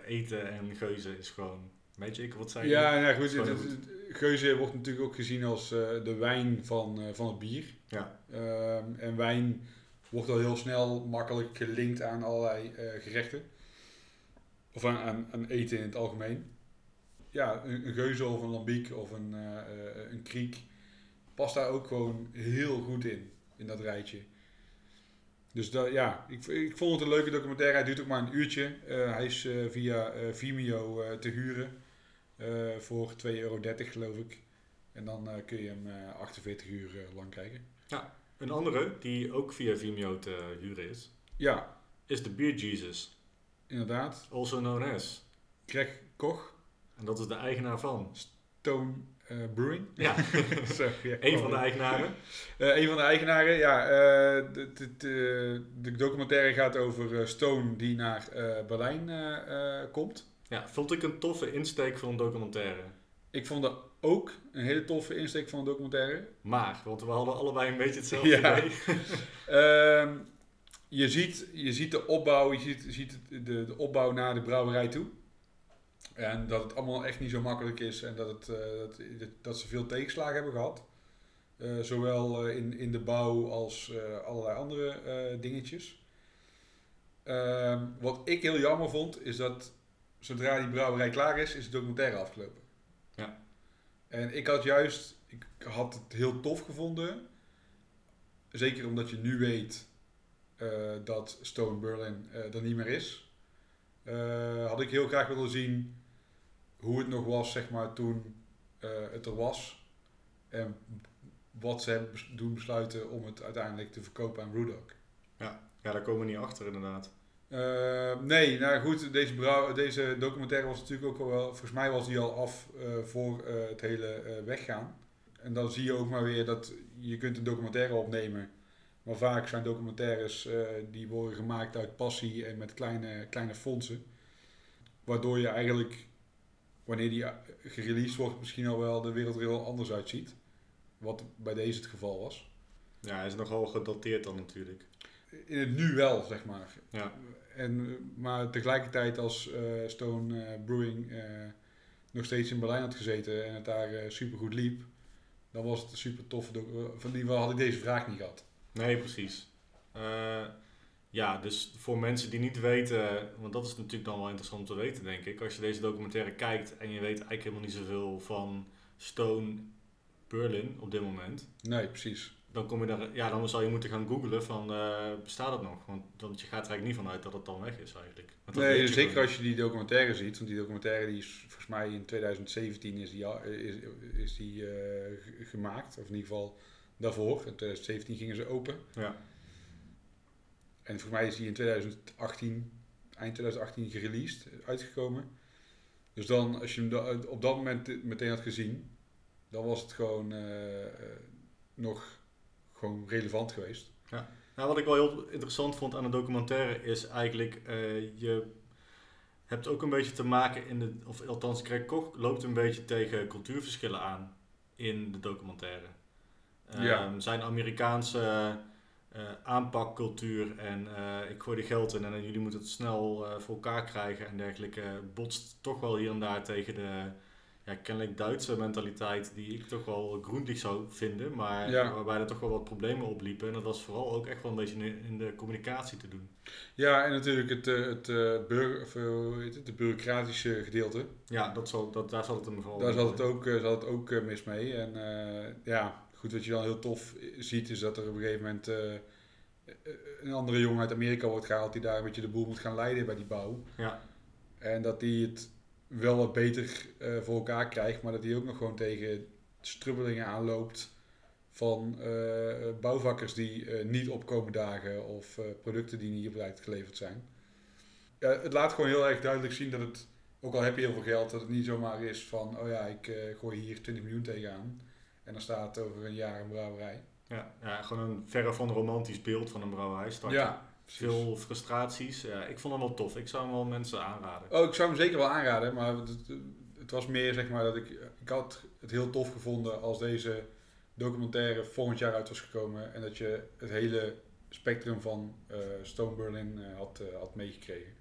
eten en geuze is gewoon magic. Wat zei je? Ja, nou goed, is gewoon het- het- het- Geuze wordt natuurlijk ook gezien als de wijn van, van het bier. Ja. Ehm, en wijn wordt al heel snel makkelijk gelinkt aan allerlei eh, gerechten. Of aan, aan, eten in het algemeen. Ja, een, een geuze of een lambiek of een, eh, eh, een kriek past daar ook gewoon heel goed in. in dat rijtje. Dus dat, ja, ik, ik vond het een leuke documentaire. Hij duurt ook maar een uurtje. Hij is via Vimeo te huren voor 2,30 euro geloof ik. En dan kun je hem eh, 48 uur lang kijken. Een andere, die ook via Vimeo te huren is, Ja, is de Beer Jesus. inderdaad. Also known as. Greg Koch, En dat is de eigenaar van. Stone eh, Brewing. Ja, Zo, ja, een van de eigenaren. Eh, een van de eigenaren, ja. eh, de, de, de, de documentaire gaat over eh, Stone die naar eh, Berlijn eh, eh, komt. Ja, vond ik een toffe insteek voor een documentaire. Ik vond dat ook een hele toffe insteek van een documentaire. Maar, want we hadden allebei een beetje hetzelfde Ja. idee. Ehm, je, ziet, je ziet de opbouw, je ziet, ziet de, de opbouw naar de brouwerij toe. En dat het allemaal echt niet zo makkelijk is en dat, het, eh, dat, dat ze veel tegenslagen hebben gehad. Eh, zowel eh, in, in de bouw als allerlei andere dingetjes. Ehm, wat ik heel jammer vond, is dat zodra die brouwerij klaar is, is de documentaire afgelopen. Ja. En ik had juist, ik had het heel tof gevonden. Zeker omdat je nu weet eh, dat Stone Berlin eh, er niet meer is. Eh, had ik heel graag willen zien hoe het nog was, zeg maar, toen het er was. En wat ze hebben doen besluiten om het uiteindelijk te verkopen aan Brewdog. Ja, daar komen we niet achter inderdaad. Eh, nee, nou goed, deze, deze documentaire was natuurlijk ook wel, volgens mij was die al af eh, voor eh, het hele eh, weggaan. En dan zie je ook maar weer dat je kunt een documentaire opnemen. Maar vaak zijn documentaires die worden gemaakt uit passie en met kleine, kleine fondsen. Waardoor je eigenlijk, wanneer die gereleased wordt, misschien al wel de wereld er heel anders uitziet. Wat bij deze het geval was. Ja, hij is nogal gedateerd dan natuurlijk. In het nu wel, zeg maar. Ja. En, eh, maar tegelijkertijd als eh, Stone eh, Brewing nog steeds in Berlijn had gezeten en het daar super goed liep, dan was het een super eh, Van die had ik deze vraag niet gehad. Nee, precies. Ja, dus voor mensen die niet weten, want dat is natuurlijk dan wel interessant om te weten, denk ik. Als je deze documentaire kijkt en je weet eigenlijk helemaal niet zoveel van Stone Berlin op dit moment, Nee, precies. Dan, kom je daar, ja, dan zou je moeten gaan googlen van, eh, bestaat het nog? Want, want je gaat er eigenlijk niet vanuit dat het dan weg is eigenlijk. Dat Nee, je zeker gewoon als je die documentaire ziet, want die documentaire die is volgens mij in 2017 is die, is, is die eh, gemaakt, of in ieder geval daarvoor. In 2017 gingen ze open. Ja, En volgens mij is die in 2018, eind 2018 gereleased, uitgekomen. Dus dan, als je hem op dat moment meteen had gezien, dan was het gewoon eh, nog gewoon relevant geweest. Nou, wat ik wel heel interessant vond aan de documentaire is eigenlijk, eh, je hebt ook een beetje te maken in de, of althans Greg Koch loopt een beetje tegen cultuurverschillen aan in de documentaire. Ja. Ehm, zijn Amerikaanse eh, aanpakcultuur en eh, ik gooi er geld in en jullie moeten het snel voor elkaar krijgen en dergelijke, botst toch wel hier en daar tegen de ja, kennelijk Duitse mentaliteit die ik toch wel groendig zou vinden, maar Ja. waarbij er toch wel wat problemen opliepen. En dat was vooral ook echt wel een beetje in, de communicatie te doen. Ja, en natuurlijk het, eh, het eh, burger, of, eh, hoe heet het, de bureaucratische gedeelte. Ja, dat zal, dat, daar zat het hem vooral Daar zat het ook, zat het ook mis mee. En ja, goed, wat je dan heel tof ziet, is dat er op een gegeven moment een andere jongen uit Amerika wordt gehaald die daar een beetje de boel moet gaan leiden bij die bouw. Ja. En dat die het wel wat beter eh, voor elkaar krijgt, maar dat hij ook nog gewoon tegen strubbelingen aanloopt van eh, bouwvakkers die eh, niet opkomen dagen of producten die niet op tijd geleverd zijn. Ja, het laat gewoon heel erg duidelijk zien dat het, ook al heb je heel veel geld, dat het niet zomaar is van, oh ja, ik gooi hier 20 miljoen tegenaan en dan staat over een jaar een brouwerij. Ja, ja, gewoon een verre van romantisch beeld van een brouwerij. starten. Ja. Veel frustraties. Ja, ik vond hem wel tof. Ik zou hem wel mensen aanraden. Oh, ik zou hem zeker wel aanraden, maar het, het was meer zeg maar dat ik, ik had het heel tof gevonden als deze documentaire volgend jaar uit was gekomen en dat je het hele spectrum van eh, Stone Berlin eh, had, eh, had meegekregen.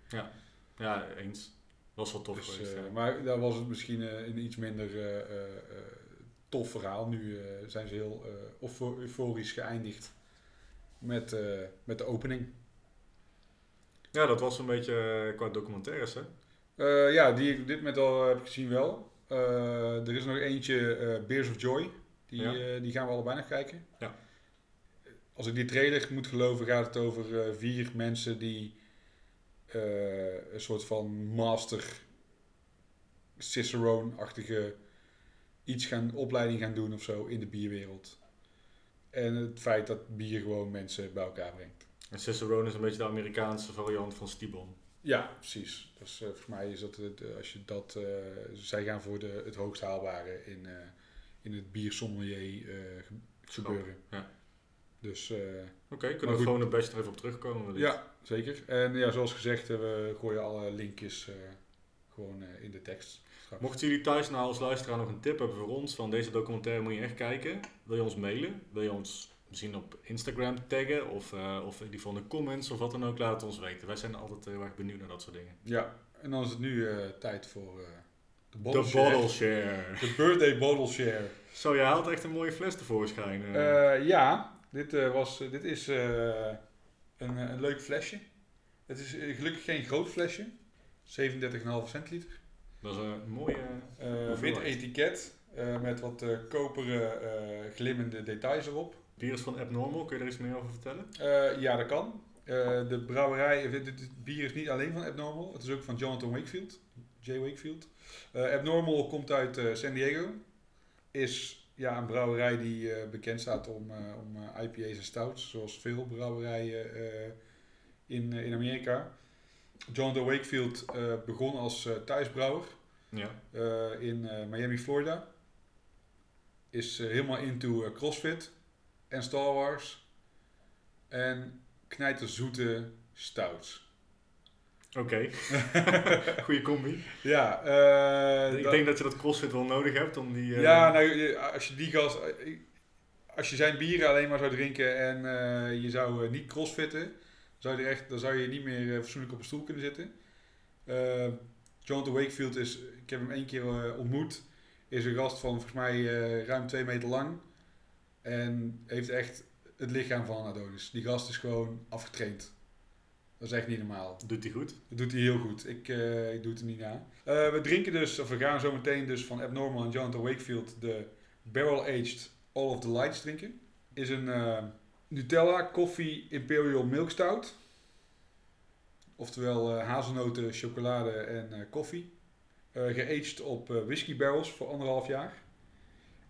Ja, eens. Was wel tof Dus, geweest. ja. maar daar was het misschien een iets minder tof verhaal. Nu zijn ze heel eufo- euforisch geëindigd met, met de opening. Ja, dat was een beetje eh, qua documentaires, hè? Eh, ja, die ik op dit moment al heb gezien wel. Eh, er is nog eentje, Beers of Joy. Die, Ja. die gaan we allebei nog kijken. Ja. als ik die trailer moet geloven, gaat het over vier mensen die een soort van master Cicerone-achtige iets gaan, opleiding gaan doen of zo in de bierwereld. En het feit dat bier gewoon mensen bij elkaar brengt. En Cicerone is een beetje de Amerikaanse variant van Stibon. Ja, precies. Dus eh, volgens mij is dat, het, eh, als je dat, eh, zij gaan voor de, het hoogst haalbare in, eh, in het biersommelier gebeuren. ja. Dus Oké, kunnen we gewoon badge er even op terugkomen? wellicht? ja, zeker. En ja, zoals gezegd, we gooien alle linkjes gewoon in de tekst. straks. Mochten jullie thuis nou als luisteraar nog een tip hebben voor ons, van deze documentaire moet je echt kijken, wil je ons mailen? Wil je ons misschien op Instagram taggen of, eh, of in ieder de comments of wat dan ook, laat het ons weten. Wij zijn altijd heel erg benieuwd naar dat soort dingen. Ja, en dan is het nu eh, tijd voor eh, de De bottle bottle share. De birthday bottle share. Zo, jij haalt echt een mooie fles tevoorschijn. eh. Eh, ja, dit, eh, was, dit is eh, een, eh, een leuk flesje. Het is eh, gelukkig geen groot flesje. 37,5 centiliter. dat is een mooie... Eh wit etiket eh, met wat eh, koperen eh, glimmende details erop. Bier is van Abnormal, kun je er iets meer over vertellen? Eh, ja, dat kan. Eh, de brouwerij, eh, dit, dit bier is niet alleen van Abnormal. Het is ook van Jonathan Wakefield. J. Wakefield. Eh, Abnormal komt uit eh, San Diego. Is ja, een brouwerij die eh, bekend staat om, eh, om eh, IPA's en stouts. Zoals veel brouwerijen eh, in, eh, in Amerika. Jonathan Wakefield eh, begon als eh, thuisbrouwer Ja. eh, in eh, Miami, Florida. Is eh, helemaal into eh, CrossFit en Star Wars. En knijterzoete stouts. Oké. Goeie combi. Ja, eh, ik dat- denk dat je dat crossfit wel nodig hebt om die... eh, ja, nou, als je die gast... eh, Als je zijn bieren alleen maar zou drinken en je zou niet crossfitten, zou je echt, dan zou je niet meer fatsoenlijk op een stoel kunnen zitten. Jonathan Wakefield is, ik heb hem één keer ontmoet, is een gast van volgens mij ruim twee meter lang. En heeft echt het lichaam van Adonis. Die gast is gewoon afgetraind. Dat is echt niet normaal. Doet hij goed? Dat doet hij heel goed. Ik, eh, ik doe het er niet na. Eh, we drinken dus, of we gaan zo meteen dus van Abnormal en Jonathan Wakefield de Barrel Aged All of the Lights drinken. Is een eh, Nutella Coffee Imperial Milk Stout. Oftewel hazelnoten, chocolade en koffie. Geaged op whisky barrels voor anderhalf jaar.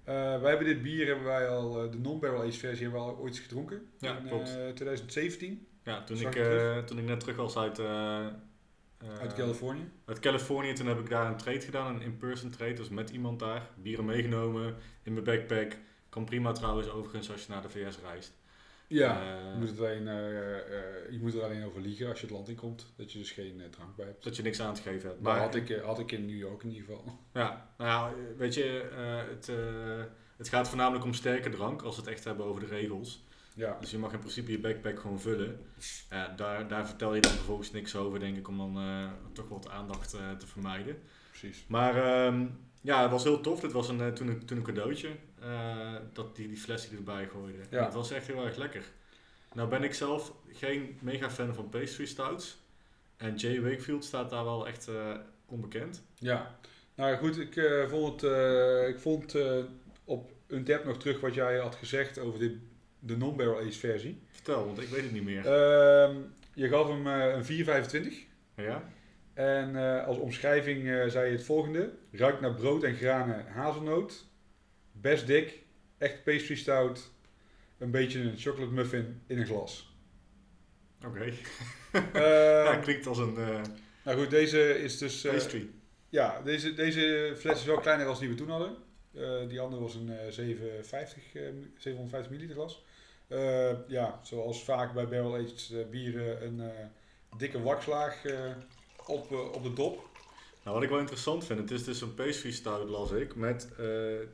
Eh, wij hebben dit bier, hebben wij al, eh, de non-barrel aged versie, hebben we al ooit gedronken. Ja, in klopt. eh, 2017 Ja, toen ik, toen ik net terug was uit... uit Californië. Uit Californië, toen heb ik daar een trade gedaan, een in-person trade, dus met iemand daar. Bieren meegenomen in mijn backpack. Kan prima trouwens overigens als je naar de VS reist. Ja. Eh, Je moet, het alleen, eh, eh, je moet er alleen over liegen als je het land in komt. Dat je dus geen drank bij hebt. dat je niks aan te geven hebt. Maar had ik, had ik in New York in ieder geval. Ja, nou ja, weet je, het, het gaat voornamelijk om sterke drank als we het echt hebben over de regels. Ja, Dus je mag in principe je backpack gewoon vullen. Ja, daar, daar vertel je dan vervolgens niks over, denk ik, om dan toch wat aandacht te vermijden. precies. Maar ehm, ja, het was heel tof. Dit was een, eh, toen, een, toen een cadeautje. eh, dat die, die fles die erbij gooide. Ja. Het was echt heel erg lekker. Nou ben ik zelf geen mega fan van pastry stouts. En Jay Wakefield staat daar wel echt eh, onbekend. Ja. Nou goed, ik vond het, ik vond op Untappd nog terug wat jij had gezegd over dit, de non-barrel aged versie. Vertel, want ik weet het niet meer. Ehm, je gaf hem een 4,25. ja? En eh, als omschrijving eh, zei je het volgende. Ruikt naar brood en granen hazelnoot. Best dik. Echt pastry stout. Een beetje een chocolate muffin in een glas. Oké. Ehm, ja, klinkt als een eh, nou goed, deze is dus... eh, pastry. ja, deze, deze fles is wel kleiner dan die we toen hadden. Eh, die andere was een eh 750, eh, 750 milliliter glas. Eh, ja, zoals vaak bij barrel-aged eh, bieren een eh, dikke wakslaag eh, op, eh, op de dop. Nou, wat ik wel interessant vind, het is dus een pastry stout, las ik, met, eh,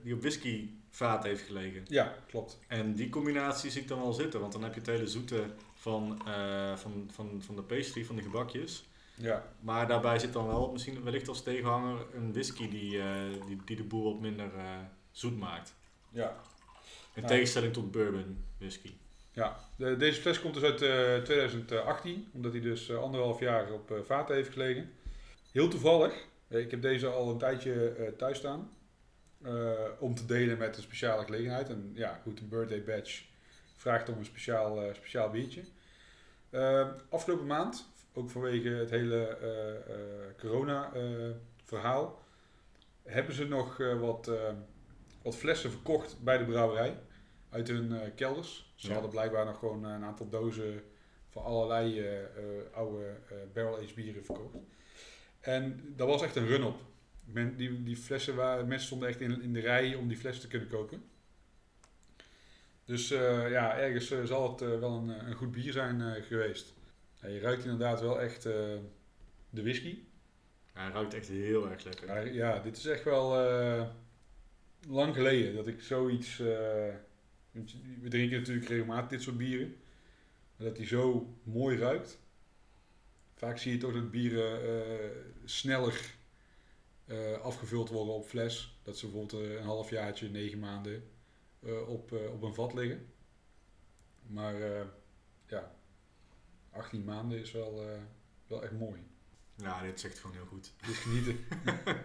die op whisky vaat heeft gelegen. Ja, klopt. En die combinatie zie ik dan wel zitten, want dan heb je het hele zoete van, eh, van, van, van de pastry, van de gebakjes. Ja, Maar daarbij zit dan wel misschien wellicht als tegenhanger een whisky die, die, die de boel wat minder zoet maakt. ja. In Nou. tegenstelling tot bourbon whisky. Ja, de- deze fles komt dus uit eh, 2018, omdat hij dus eh, anderhalf jaar op eh, vaten heeft gelegen. Heel toevallig, eh, ik heb deze al een tijdje eh, thuis staan, eh, om te delen met een speciale gelegenheid. En ja, goed, een birthday badge vraagt om een speciaal, eh, speciaal biertje. Eh, afgelopen maand, ook vanwege het hele eh, eh, corona-verhaal, hebben ze nog eh, wat, eh, wat flessen verkocht bij de brouwerij uit hun eh, kelders. Ze Ja. hadden blijkbaar nog gewoon een aantal dozen van allerlei eh, eh, oude eh, barrel-aged bieren verkocht. En dat was echt een run-op. Men, die, die flessen waren, mensen stonden echt in, in de rij om die flessen te kunnen kopen. Dus eh, ja, ergens eh, zal het eh, wel een, eh, een goed bier zijn eh, geweest. Ja, je ruikt inderdaad wel echt eh, de whisky. Hij ruikt echt heel erg lekker. Maar ja, dit is echt wel eh, lang geleden dat ik zoiets... we drinken natuurlijk regelmatig dit soort bieren. Maar dat die zo mooi ruikt. Vaak zie je toch dat bieren eh, sneller eh, afgevuld worden op fles. Dat ze bijvoorbeeld eh, een halfjaartje, negen maanden op, op een vat liggen. Maar ja, 18 maanden is wel, wel echt mooi. Ja, dit echt gewoon heel goed. Dus genieten.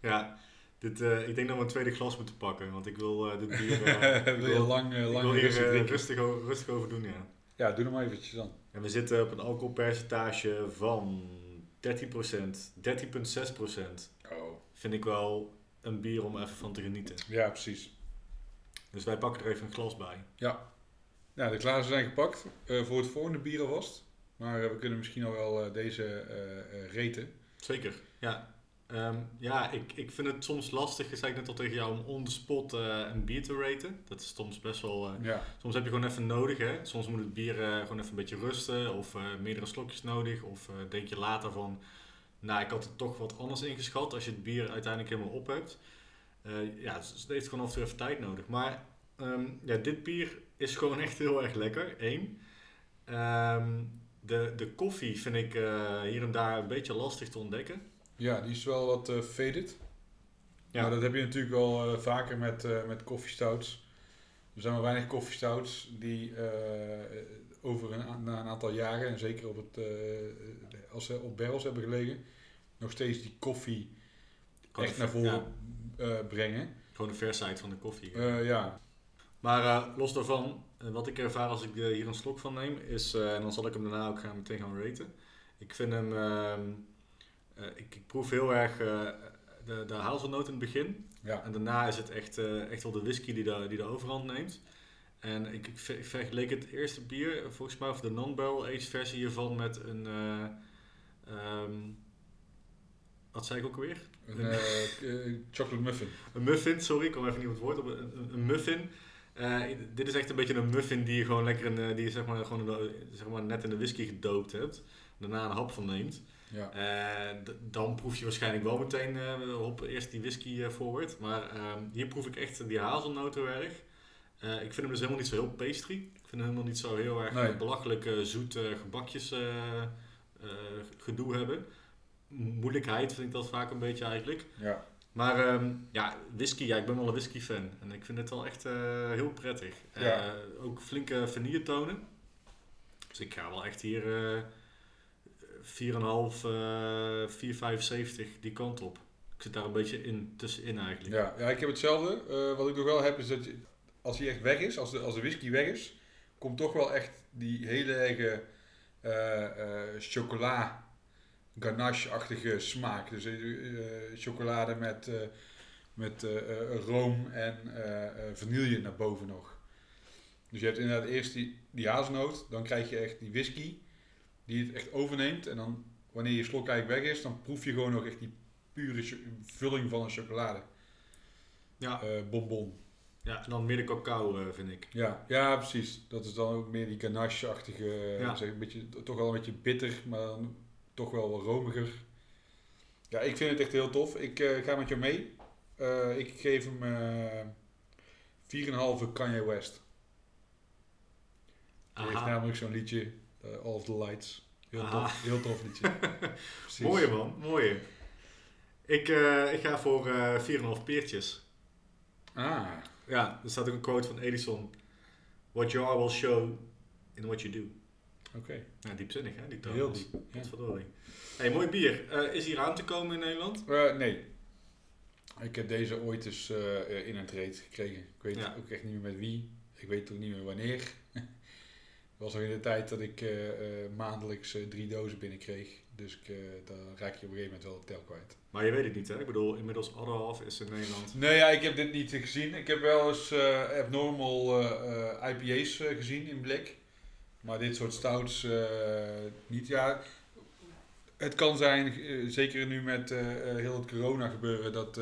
Ja, dit, eh, ik denk dat we een tweede glas moeten pakken, want ik wil eh, dit bier... ik wil je lang, ik lang wil hier rustig drinken? rustig, over doen, ja. Ja, doe nog maar eventjes dan. En we zitten op een alcoholpercentage van 13%, 13,6%. Oh. Vind ik wel een bier om even van te genieten. Ja, precies. Dus wij pakken er even een glas bij. Ja. Ja, de glazen zijn gepakt voor het volgende bier alvast. Maar we kunnen misschien al wel deze reten. Zeker, ja. Ehm, ja, ik, ik vind het soms lastig, zei ik net al tegen jou, om on the spot eh, een bier te raten. Dat is soms best wel... eh, Ja. soms heb je gewoon even nodig, hè. Soms moet het bier eh, gewoon even een beetje rusten of meerdere slokjes nodig. Of denk je later van, nou, ik had het toch wat anders ingeschat als je het bier uiteindelijk helemaal op hebt. Ja, dus het heeft gewoon af en toe even tijd nodig. Maar ehm, ja, dit bier is gewoon echt heel erg lekker, één. Ehm, de, de koffie vind ik hier en daar een beetje lastig te ontdekken. Ja, die is wel wat eh faded. Ja. Maar dat heb je natuurlijk wel eh, vaker met, eh met koffiestouts. Er zijn maar weinig koffiestouts die over een, na een aantal jaren, en zeker op het, als ze op barrels hebben gelegen, nog steeds die koffie echt naar voren ja, brengen. gewoon de verside van de koffie. Eh, ja, Maar los daarvan, wat ik ervaar als ik hier een slok van neem, is, en dan zal ik hem daarna ook gaan, meteen gaan raten. Ik vind hem, ehm, eh, ik, ik proef heel erg eh, de, de hazelnoot in het begin. ja. En daarna is het echt, eh, echt wel de whisky die de, die de overhand neemt. En ik, ik, ver- ik vergeleek het eerste bier, eh, volgens mij, of de non-barrel aged versie hiervan, met een, eh, ehm, wat zei ik ook alweer? Een eh, eh, chocolate muffin. Een muffin, sorry, ik kom even niet op het woord. Op een, een, muffin. Eh, dit is echt een beetje een muffin die je gewoon lekker in, eh, die je zeg maar, gewoon de- zeg maar net in de whisky gedoopt hebt. Daarna een hap van neemt. Ja. Eh, dan proef je waarschijnlijk wel meteen op eerst die whisky eh, forward. Maar ehm, hier proef ik echt die. Eh, ik vind hem dus helemaal niet zo heel pastry. Ik vind hem helemaal niet zo heel erg Nee. belachelijk zoet gebakjes gedoe hebben. Moeilijkheid vind ik dat vaak een beetje eigenlijk. Ja. Maar ehm, ja, whisky, ja, ik ben wel een whisky fan. En ik vind het wel echt heel prettig. Ja. ook flinke vanilletonen. Dus ik ga wel echt hier 4,5, eh 4,75 die kant op. Ik zit daar een beetje in, tussenin eigenlijk. Ja, ja, ik heb hetzelfde. Eh, wat ik nog wel heb is dat als hij echt weg is, als de, als de whisky weg is, komt toch wel echt die hele erge eh, eh, chocola ganache-achtige smaak. Dus eh, eh, chocolade met, eh, met eh, eh, room en eh, eh, vanille naar boven nog. Dus je hebt inderdaad eerst die, die hazelnoot, dan krijg je echt die whisky die het echt overneemt. En dan wanneer je slok eigenlijk weg is, dan proef je gewoon nog echt die pure vulling van een chocolade Ja, eh, bonbon. ja en dan meer de cacao, eh, vind ik. Ja, ja, precies. Dat is dan ook meer die ganache-achtige, eh, Ja. zeg, een beetje, toch wel een beetje bitter, maar dan toch wel wat romiger. Ja, ik vind het echt heel tof. Ik ga met jou mee. Ik geef hem eh 4,5 Kanye West. Die heeft namelijk zo'n liedje, All of the Lights. Heel Aha. tof, heel tof liedje. Mooie man, mooie. Ik, eh, ik ga voor eh 4,5 peertjes. Ah, Ja, er staat ook een quote van Edison. What you are will show in what you do. oké. Ja, diepzinnig hè, die toon. Heel diep. Ja. Godverdorie. Hey, mooi bier. Eh, is hier aan te komen in Nederland? Eh, nee. Ik heb deze ooit eens eh, in een trade gekregen. Ik weet Ja. ook echt niet meer met wie. ik weet ook niet meer wanneer. Het was nog in de tijd dat ik eh, eh, maandelijks eh, drie dozen binnenkreeg. Dus ik, dan raak je op een gegeven moment wel de tel kwijt. Maar je weet het niet, hè? Ik bedoel, inmiddels anderhalf is in Nederland. Nee, ja, ik heb dit niet gezien. Ik heb wel eens abnormal IPA's gezien in blik. Maar dit soort stouts niet. Ja, het kan zijn, zeker nu met heel het corona gebeuren, dat,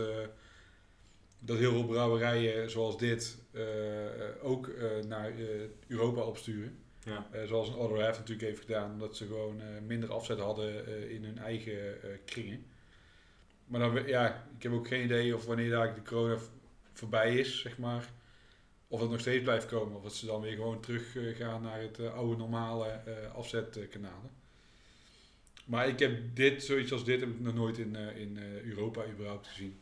dat heel veel brouwerijen zoals dit ook naar Europa opsturen. Ja. Eh, zoals een Other Half natuurlijk heeft gedaan, omdat ze gewoon eh, minder afzet hadden eh, in hun eigen kringen. Maar dan, ja, ik heb ook geen idee of wanneer daar de corona voorbij is, zeg maar. Of het nog steeds blijft komen. Of dat ze dan weer gewoon terug gaan naar het oude normale afzetkanalen. Maar ik heb dit, zoiets als dit, heb ik nog nooit in, in Europa überhaupt gezien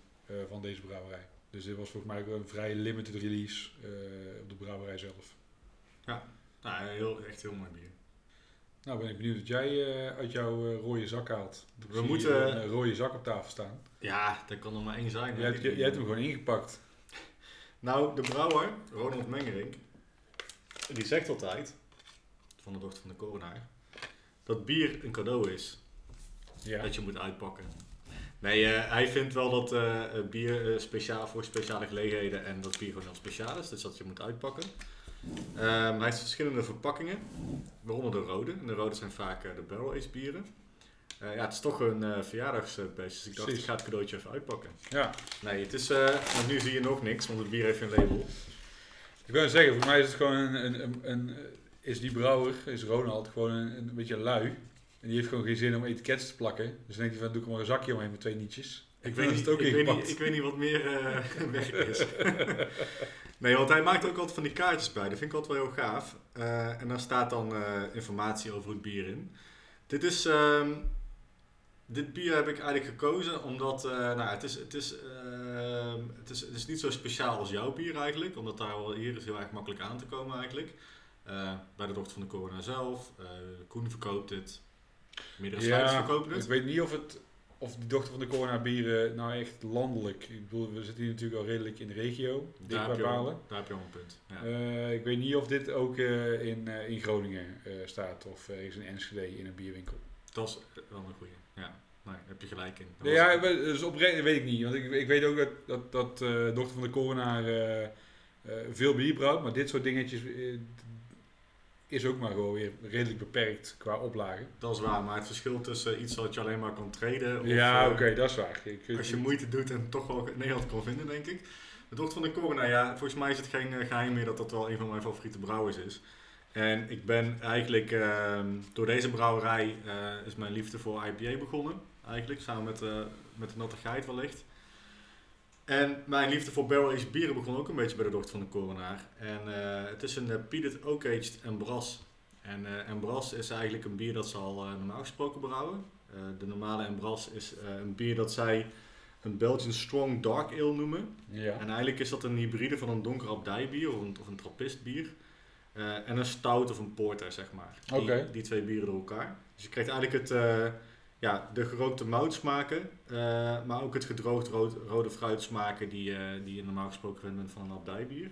van deze brouwerij. Dus dit was volgens mij ook een vrij limited release op de brouwerij zelf. Nou, heel, echt heel mooi bier. Nou ben ik benieuwd wat jij eh, uit jouw eh, rode zak haalt. Ik We moeten- een eh, rode zak op tafel staan. Ja, er kan er maar één zijn. Jij hebt, jij hebt hem gewoon ingepakt. Nou, de brouwer, Ronald Mengerink, die zegt altijd, van de dochter van de coronaar, dat bier een cadeau is. Ja. Dat je moet uitpakken. Nee, hij vindt wel dat bier speciaal voor speciale gelegenheden en dat bier gewoon heel speciaal is. Dus dat je moet uitpakken. Ehm, hij heeft verschillende verpakkingen, waaronder de rode. En de rode zijn vaak eh, de barrel-aged bieren. Eh, ja, het is toch een eh verjaardagsbeest, dus ik dacht Precies. ik ga het cadeautje even uitpakken. ja. Nee, het is, want nu zie je nog niks, want het bier heeft geen label. Ik wil zeggen, voor mij is het gewoon een, een, een, een- is die brouwer, is Ronald, gewoon een, een beetje lui. En die heeft gewoon geen zin om etiketten te plakken. Dus dan denkt hij van, doe ik er maar een zakje omheen met twee nietjes. Ik, weet niet, ik, weet niet, ik weet niet wat meer eh werk is. nee, want hij maakt ook altijd van die kaartjes bij. Dat vind ik altijd wel heel gaaf. Eh, en daar staat dan eh, informatie over het bier in. Dit is... ehm, dit bier heb ik eigenlijk gekozen omdat... nou, het is, het, is, ehm, het, is, het is niet zo speciaal als jouw bier eigenlijk. Omdat daar wel hier is heel erg makkelijk aan te komen eigenlijk. Bij de dochter van de corona zelf. Koen verkoopt het. Meerdere verkopen ik het. weet niet of, het, of die dochter van de corona bieren nou echt landelijk. Ik bedoel, we zitten hier natuurlijk al redelijk in de regio, dicht Daar bij heb, je al, Balen. daar heb je al een punt. Ja. Eh, ik weet niet of dit ook eh, in, eh, in Groningen staat of ergens in Enschede in een bierwinkel. Dat is wel een goeie. Ja, nee, daar heb je gelijk in. Dat Nee, was- ja, we- dus oprecht weet ik niet. Want ik, ik weet ook dat, dat, dat dochter van de corona veel bier brouwt. Maar dit soort dingetjes is ook maar gewoon weer redelijk beperkt qua oplage. dat is waar, maar het verschil tussen iets wat je alleen maar kan traden. Of, ja, eh, oké, dat is waar. Ik, Als je moeite doet en toch wel Nederland kan vinden, denk ik. De dochter van de corona, ja, volgens mij is het geen eh, geheim meer dat dat wel een van mijn favoriete brouwers is. En ik ben eigenlijk, ehm, door deze brouwerij eh, is mijn liefde voor IPA begonnen. Eigenlijk, samen met, eh, met de natte geit wellicht. En mijn liefde voor barrel-aged bieren begon ook een beetje bij de dochter van de coronaar. En eh, het is een uh, peated oak-aged Embras. En eh Embras is eigenlijk een bier dat ze al normaal gesproken brouwen. De normale Embras is eh, een bier dat zij een Belgian Strong Dark Ale noemen. Ja. En eigenlijk is dat een hybride van een donker abdijbier of een, of een trappistbier. En een stout of een porter, zeg maar. Die, Oké. die twee bieren door elkaar. Dus je krijgt eigenlijk het, ja, de gerookte moutsmaken, eh maar ook het gedroogd rood, rode fruitsmaken die, eh, die je normaal gesproken gewend van een abdijbier.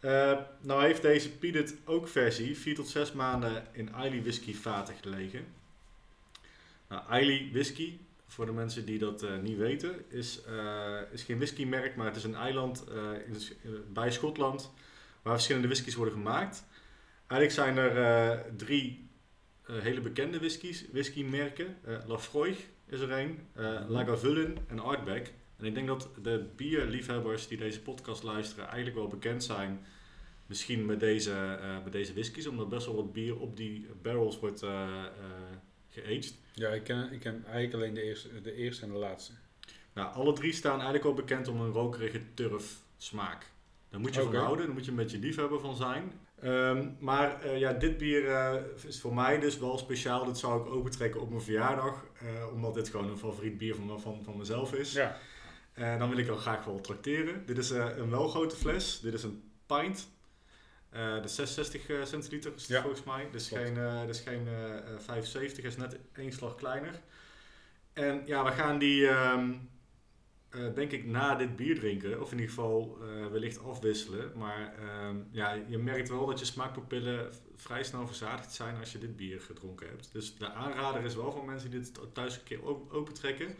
Eh nou heeft deze Peated ook versie 4 tot 6 maanden in Islay whisky vaten gelegen. Nou, whisky, voor de mensen die dat niet weten, is, is geen whiskymerk, maar het is een eiland bij Schotland waar verschillende whiskies worden gemaakt. Eigenlijk zijn er drie eh, hele bekende whiskies, whiskymerken. Lafroig is er een, eh Lagavulin en Artback. En ik denk dat de bierliefhebbers die deze podcast luisteren eigenlijk wel bekend zijn misschien met deze, met deze whiskies, omdat best wel wat bier op die barrels wordt geaged. Ja, ik ken, ik ken eigenlijk alleen de eerste, de eerste en de laatste. Nou, alle drie staan eigenlijk wel bekend om een rokerige turf smaak. Daar moet je Oké. van houden, daar moet je een beetje liefhebber van zijn. Ehm, maar eh, ja, dit bier eh, is voor mij dus wel speciaal. Dit zou ik opentrekken op mijn verjaardag, eh, omdat dit gewoon een favoriet bier van, van, van mezelf is. Ja. En dan wil ik wel graag wel trakteren. Dit is een wel grote fles. Dit is een pint. De 66 eh, centiliter is Ja, volgens mij. Dus klopt. geen, dus geen eh, eh, 75, is net één slag kleiner. En ja, we gaan die, ehm, eh, denk ik na dit bier drinken, of in ieder geval eh, wellicht afwisselen. Maar ehm, ja, je merkt wel dat je smaakpapillen vrij snel verzadigd zijn als je dit bier gedronken hebt. Dus de aanrader is wel voor mensen die dit thuis een keer op- opentrekken.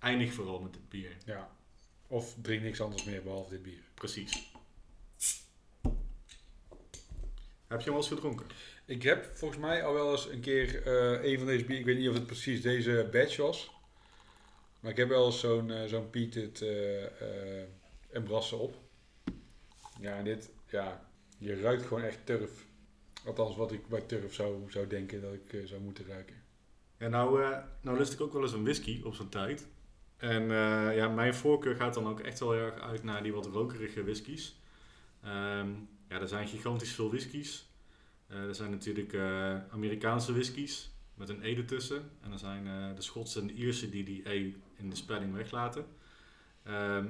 Eindig vooral met dit bier. Ja. Of drink niks anders meer behalve dit bier. Precies. Heb je hem al eens gedronken? Ik heb volgens mij al wel eens een keer eh, een van deze bier, ik weet niet of het precies deze batch was. Maar ik heb wel zo'n eh zo'n Peated eh eh Embrasse op. Ja, en dit, ja, je ruikt gewoon echt turf. Althans, wat ik bij turf zou, zou denken dat ik eh, zou moeten ruiken. Ja, nou, eh, nou lust ik ook wel eens een whisky op zijn tijd. En eh, ja, mijn voorkeur gaat dan ook echt wel erg uit naar die wat rokerige whiskies. Ehm, ja, er zijn gigantisch veel whiskies. Eh, er zijn natuurlijk eh, Amerikaanse whiskies met een E ertussen. En er zijn eh, de Schotse en de Ierse die die E in de spelling weglaten. Ehm,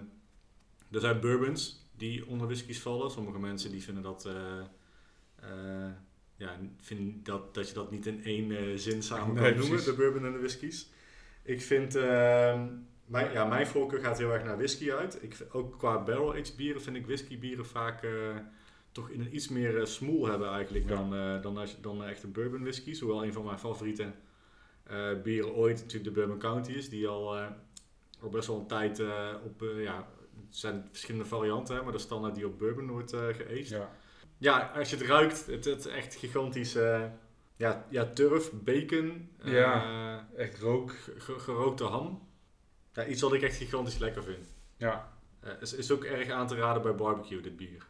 er zijn bourbons die onder whiskies vallen. Sommige mensen die vinden dat... eh, eh, ja, vind dat, dat je dat niet in één zin samen Nee, kan noemen, precies. de bourbon en de whiskies. Ik vind, ehm, mijn, ja, mijn voorkeur gaat heel erg naar whisky uit. Ik, ook qua barrel-aged bieren vind ik whiskybieren vaak toch in een iets meer eh, smoel hebben eigenlijk Ja. dan, eh, dan, als, dan echt een bourbon whisky. Zowel een van mijn favoriete eh, bieren ooit natuurlijk de Bourbon County is, die al, al best wel een tijd op, ja, het zijn verschillende varianten, hè, maar de standaard die op bourbon wordt geaged. Ja, Ja, als je het ruikt, het is echt gigantisch. ja, ja, turf, bacon, Ja. echt rook. ge- ge- gerookte ham. Ja, iets wat ik echt gigantisch lekker vind. Ja, Eh, is, is ook erg aan te raden bij barbecue, dit bier.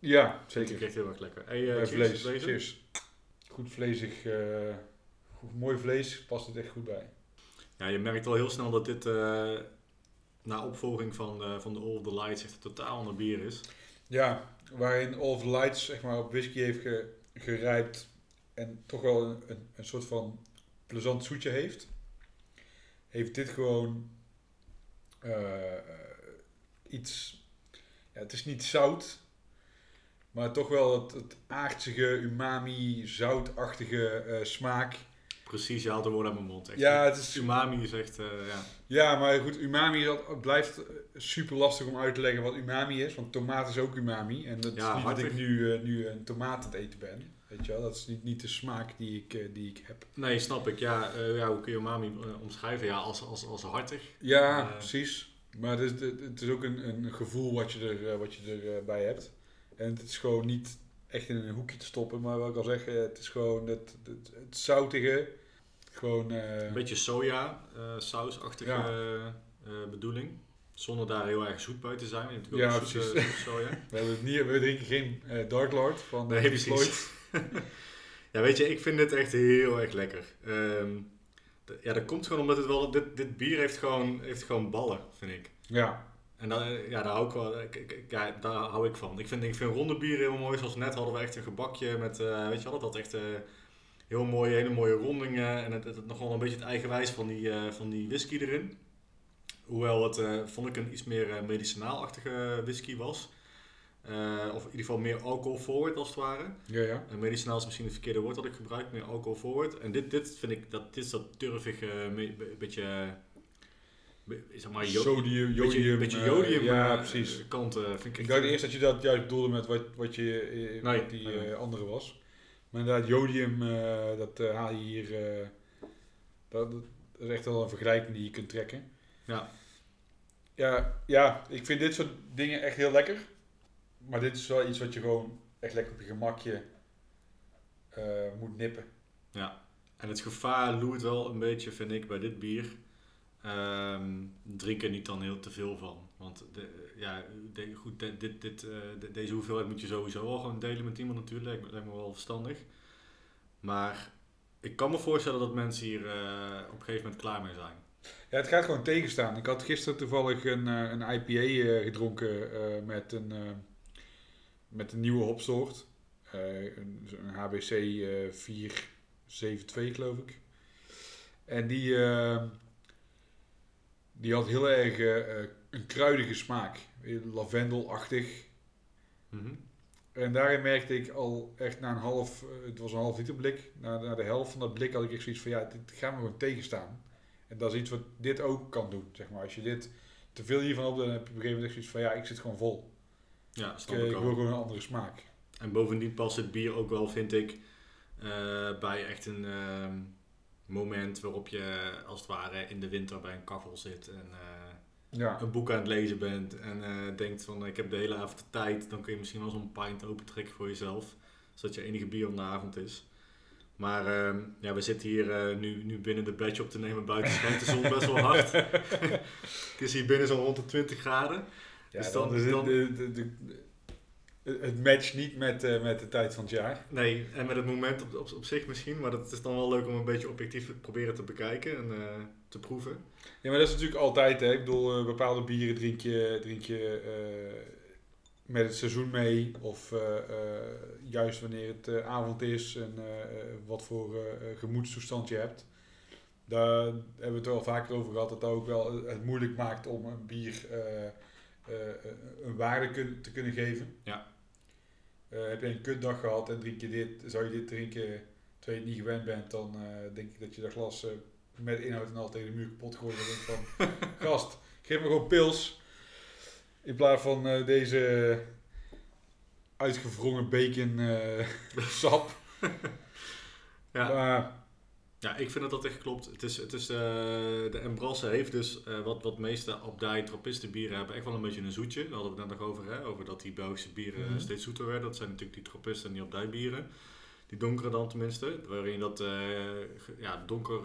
Ja zeker. echt heel erg lekker. Hey, eh, cheers, vlees, cheers. Goed vlezig, eh, goed, mooi vlees, past het echt goed bij. Ja, je merkt al heel snel dat dit eh, na opvolging van, van de All of the Lights echt een totaal ander bier is. Ja, waarin All of the Lights zeg maar, op whisky heeft ge, gerijpt en toch wel een, een, een soort van plezant zoetje heeft, heeft dit gewoon iets. Ja, het is niet zout, maar toch wel het, het aardsige, umami, zoutachtige eh, smaak. Precies, je haalt de woorden uit mijn mond. Echt. Ja, het is Umami is echt, eh, ja. Ja, maar goed, umami het blijft super lastig om uit te leggen wat umami is. Want tomaat is ook umami. En dat Ja, is niet dat ik nu, eh, nu een tomaat aan het eten ben. Weet je wel, dat is niet, niet de smaak die ik, eh, die ik heb. Nee, snap ik. Ja, eh, ja hoe kun je umami eh, omschrijven? Ja, als, als, als hartig. Ja, Eh. precies. Maar het is, het- is ook een, een gevoel wat je, er, eh, wat je erbij bij hebt. En het is gewoon niet echt in een hoekje te stoppen. Maar wat ik al zeg, eh, het is gewoon het, het, het zoutige. Gewoon, eh, Een beetje soja, eh, sausachtige Ja. bedoeling. Zonder daar heel erg zoet bij te zijn. Je hebt Ja, ook zoete- precies. soja. we, hebben het niet, we drinken geen Dark Lord van Nee. Floyd. ja, weet je, ik vind dit echt heel erg lekker. Ehm, ja, dat komt gewoon omdat het wel... Dit, dit bier heeft gewoon, heeft gewoon ballen, vind ik. Ja, En daar, ja, daar hou ik wel, ik- ik- ja, daar hou ik van. Ik vind, ik vind ronde bieren heel mooi. Zoals net hadden we echt een gebakje met, eh, weet je wel, dat had echt eh, heel mooie, hele mooie rondingen. En het, het, het nog wel een beetje het eigenwijs van die, eh, van die whisky erin. Hoewel het, vond ik, een iets meer medicinaalachtige whisky was. Of in ieder geval meer alcohol forward als het ware. ja, ja. En medicinaal is misschien het verkeerde woord dat ik gebruik, meer alcohol forward. En dit, dit vind ik, dat, dit is dat be- beetje, be- zeg maar, Sodium, beetje, jodium. beetje eh, jodium ja, eh, precies. kant eh, vind ik Ik dacht eerst dat je dat juist bedoelde met wat, wat, je, Nee, wat die nee, andere was. Maar inderdaad, jodium, dat haal je hier... dat, dat is echt wel een vergelijking die je kunt trekken. Ja. Ja, ja, ik vind dit soort dingen echt heel lekker. Maar dit is wel iets wat je gewoon echt lekker op je gemakje moet nippen. En het gevaar loert wel een beetje, vind ik, bij dit bier. Ehm, drink er niet dan heel te veel van. Want de, ja, de- goed, dit, dit, eh, de- deze hoeveelheid moet je sowieso wel gewoon delen met iemand natuurlijk. Lijkt me, lijkt me wel verstandig. Maar ik kan me voorstellen dat mensen hier eh, op een gegeven moment klaar mee zijn. Ja, het gaat gewoon tegenstaan. Ik had gisteren toevallig een, eh, een IPA gedronken met, een, met een nieuwe hopsoort. Een, een HBC eh 472 geloof ik. En die, die had heel erg eh, eh, een kruidige smaak. Eh, Lavendelachtig. Mhm. En daarin merkte ik al echt na een half, het was een half liter blik, na, na de helft van dat blik had ik echt zoiets van, ja, dit gaat me gewoon tegenstaan. En dat is iets wat dit ook kan doen, zeg maar. Als je dit te veel hiervan op, dan heb je op een gegeven moment echt zoiets van ja, ik zit gewoon vol. Ja, Ik, ik ik ook. wil gewoon een andere smaak. En bovendien past het bier ook wel, vind ik, bij echt een ehm, moment waarop je als het ware in de winter bij een kachel zit en eh, Ja, een boek aan het lezen bent en eh, denkt van ik heb de hele avond de tijd, dan kun je misschien wel zo'n pint opentrekken voor jezelf, zodat je enige bier om de avond is. Maar ehm, ja, we zitten hier eh, nu, nu binnen de badge op te nemen. Buiten schijnt de zon best wel hard. Het is hier binnen zo'n rond de 20 graden. ja Dus dan- de, de, de- het matcht niet met, eh, met de tijd van het jaar. Nee, en met het moment op, op, op zich misschien. Maar dat is dan wel leuk om een beetje objectief te proberen te bekijken en eh, te proeven. Ja, maar dat is natuurlijk altijd, hè. Ik bedoel, eh, bepaalde bieren drink je, drink je met het seizoen mee. Of juist wanneer het avond is en wat voor gemoedstoestand je hebt. Daar hebben we het wel vaker over gehad, dat dat ook wel het moeilijk maakt om een bier een waarde te kunnen geven. Ja. Eh, heb je een kutdag gehad en drink je dit, zou je dit drinken terwijl je het niet gewend bent, dan eh, denk ik dat je dat glas eh, met inhoud en al tegen de muur kapot gooit. Dan denk van, gast, geef me gewoon pils. In plaats van eh, deze uitgewrongen bacon eh, sap. Ja. Maar, Ja, ik vind dat dat echt klopt. Het is, het is, eh, de Embrasse heeft dus, eh, wat, wat meeste abdij trappisten bieren hebben, echt wel een beetje een zoetje. Daar hadden we het net nog over, hè? over dat die Belgische bieren Mhm. steeds zoeter werden. Dat zijn natuurlijk die trappisten en die abdijbieren. Die donkere dan tenminste, waarin je dat eh, ja, donker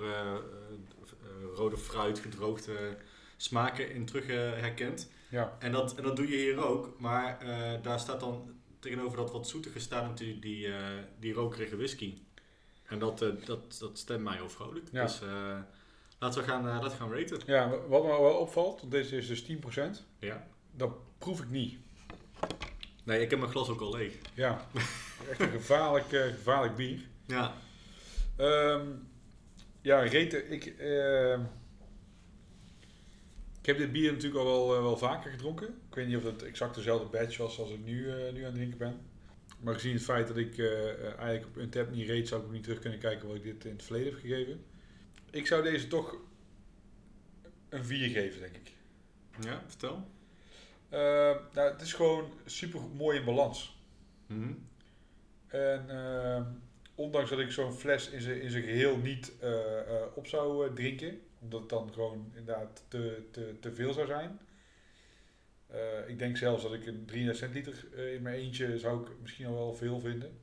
rode fruit, gedroogde smaken in terug herkent. ja, En dat, en dat doe je hier ook, maar daar staat dan tegenover dat wat zoetige staat natuurlijk die, die rokerige whisky. En dat, eh, dat, dat stemt mij heel vrolijk. Ja. Dus eh, laten we gaan, eh, laten we gaan raten. ja, wat me wel opvalt, deze is dus 10%, Ja. dat proef ik niet. Nee, ik heb mijn glas ook al leeg. Ja, echt een gevaarlijk, gevaarlijk bier. Ja. Ehm, ja, reten. Ik, ehm, ik heb dit bier natuurlijk al wel, wel vaker gedronken. Ik weet niet of het exact dezelfde batch was als ik nu, nu aan het drinken ben. Maar gezien het feit dat ik eh, eh, eigenlijk op Untap niet reed, zou ik ook niet terug kunnen kijken wat ik dit in het verleden heb gegeven. Ik zou deze toch een 4 geven, denk ik. Ja, vertel. Ehm, nou, het is gewoon super mooi in balans. Mhm. En ehm, ondanks dat ik zo'n fles in zijn in zijn geheel niet eh, op zou drinken, omdat het dan gewoon inderdaad te, te, te veel zou zijn. Eh, ik denk zelfs dat ik een 33 centiliter eh, in mijn eentje zou ik misschien al wel veel vinden.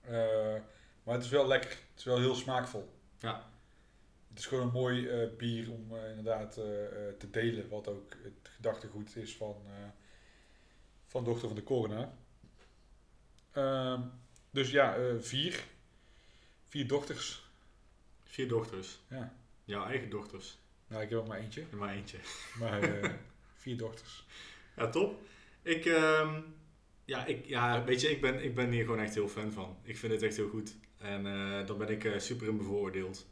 Eh, maar het is wel lekker. Het is wel heel smaakvol. Ja. Het is gewoon een mooi bier om inderdaad te delen, wat ook het gedachtegoed is van, van dochter van de coroner. Ehm, dus ja, vier. Vier dochters. Vier dochters. Ja. Jouw eigen dochters. Nou, ik heb er maar eentje. En maar eentje. Maar vier dochters. Ja, top. Ik, ehm, ja, ik, ja, weet je, ik ben, ik ben hier gewoon echt heel fan van. Ik vind het echt heel goed. En eh daar ben ik eh, super in bevooroordeeld.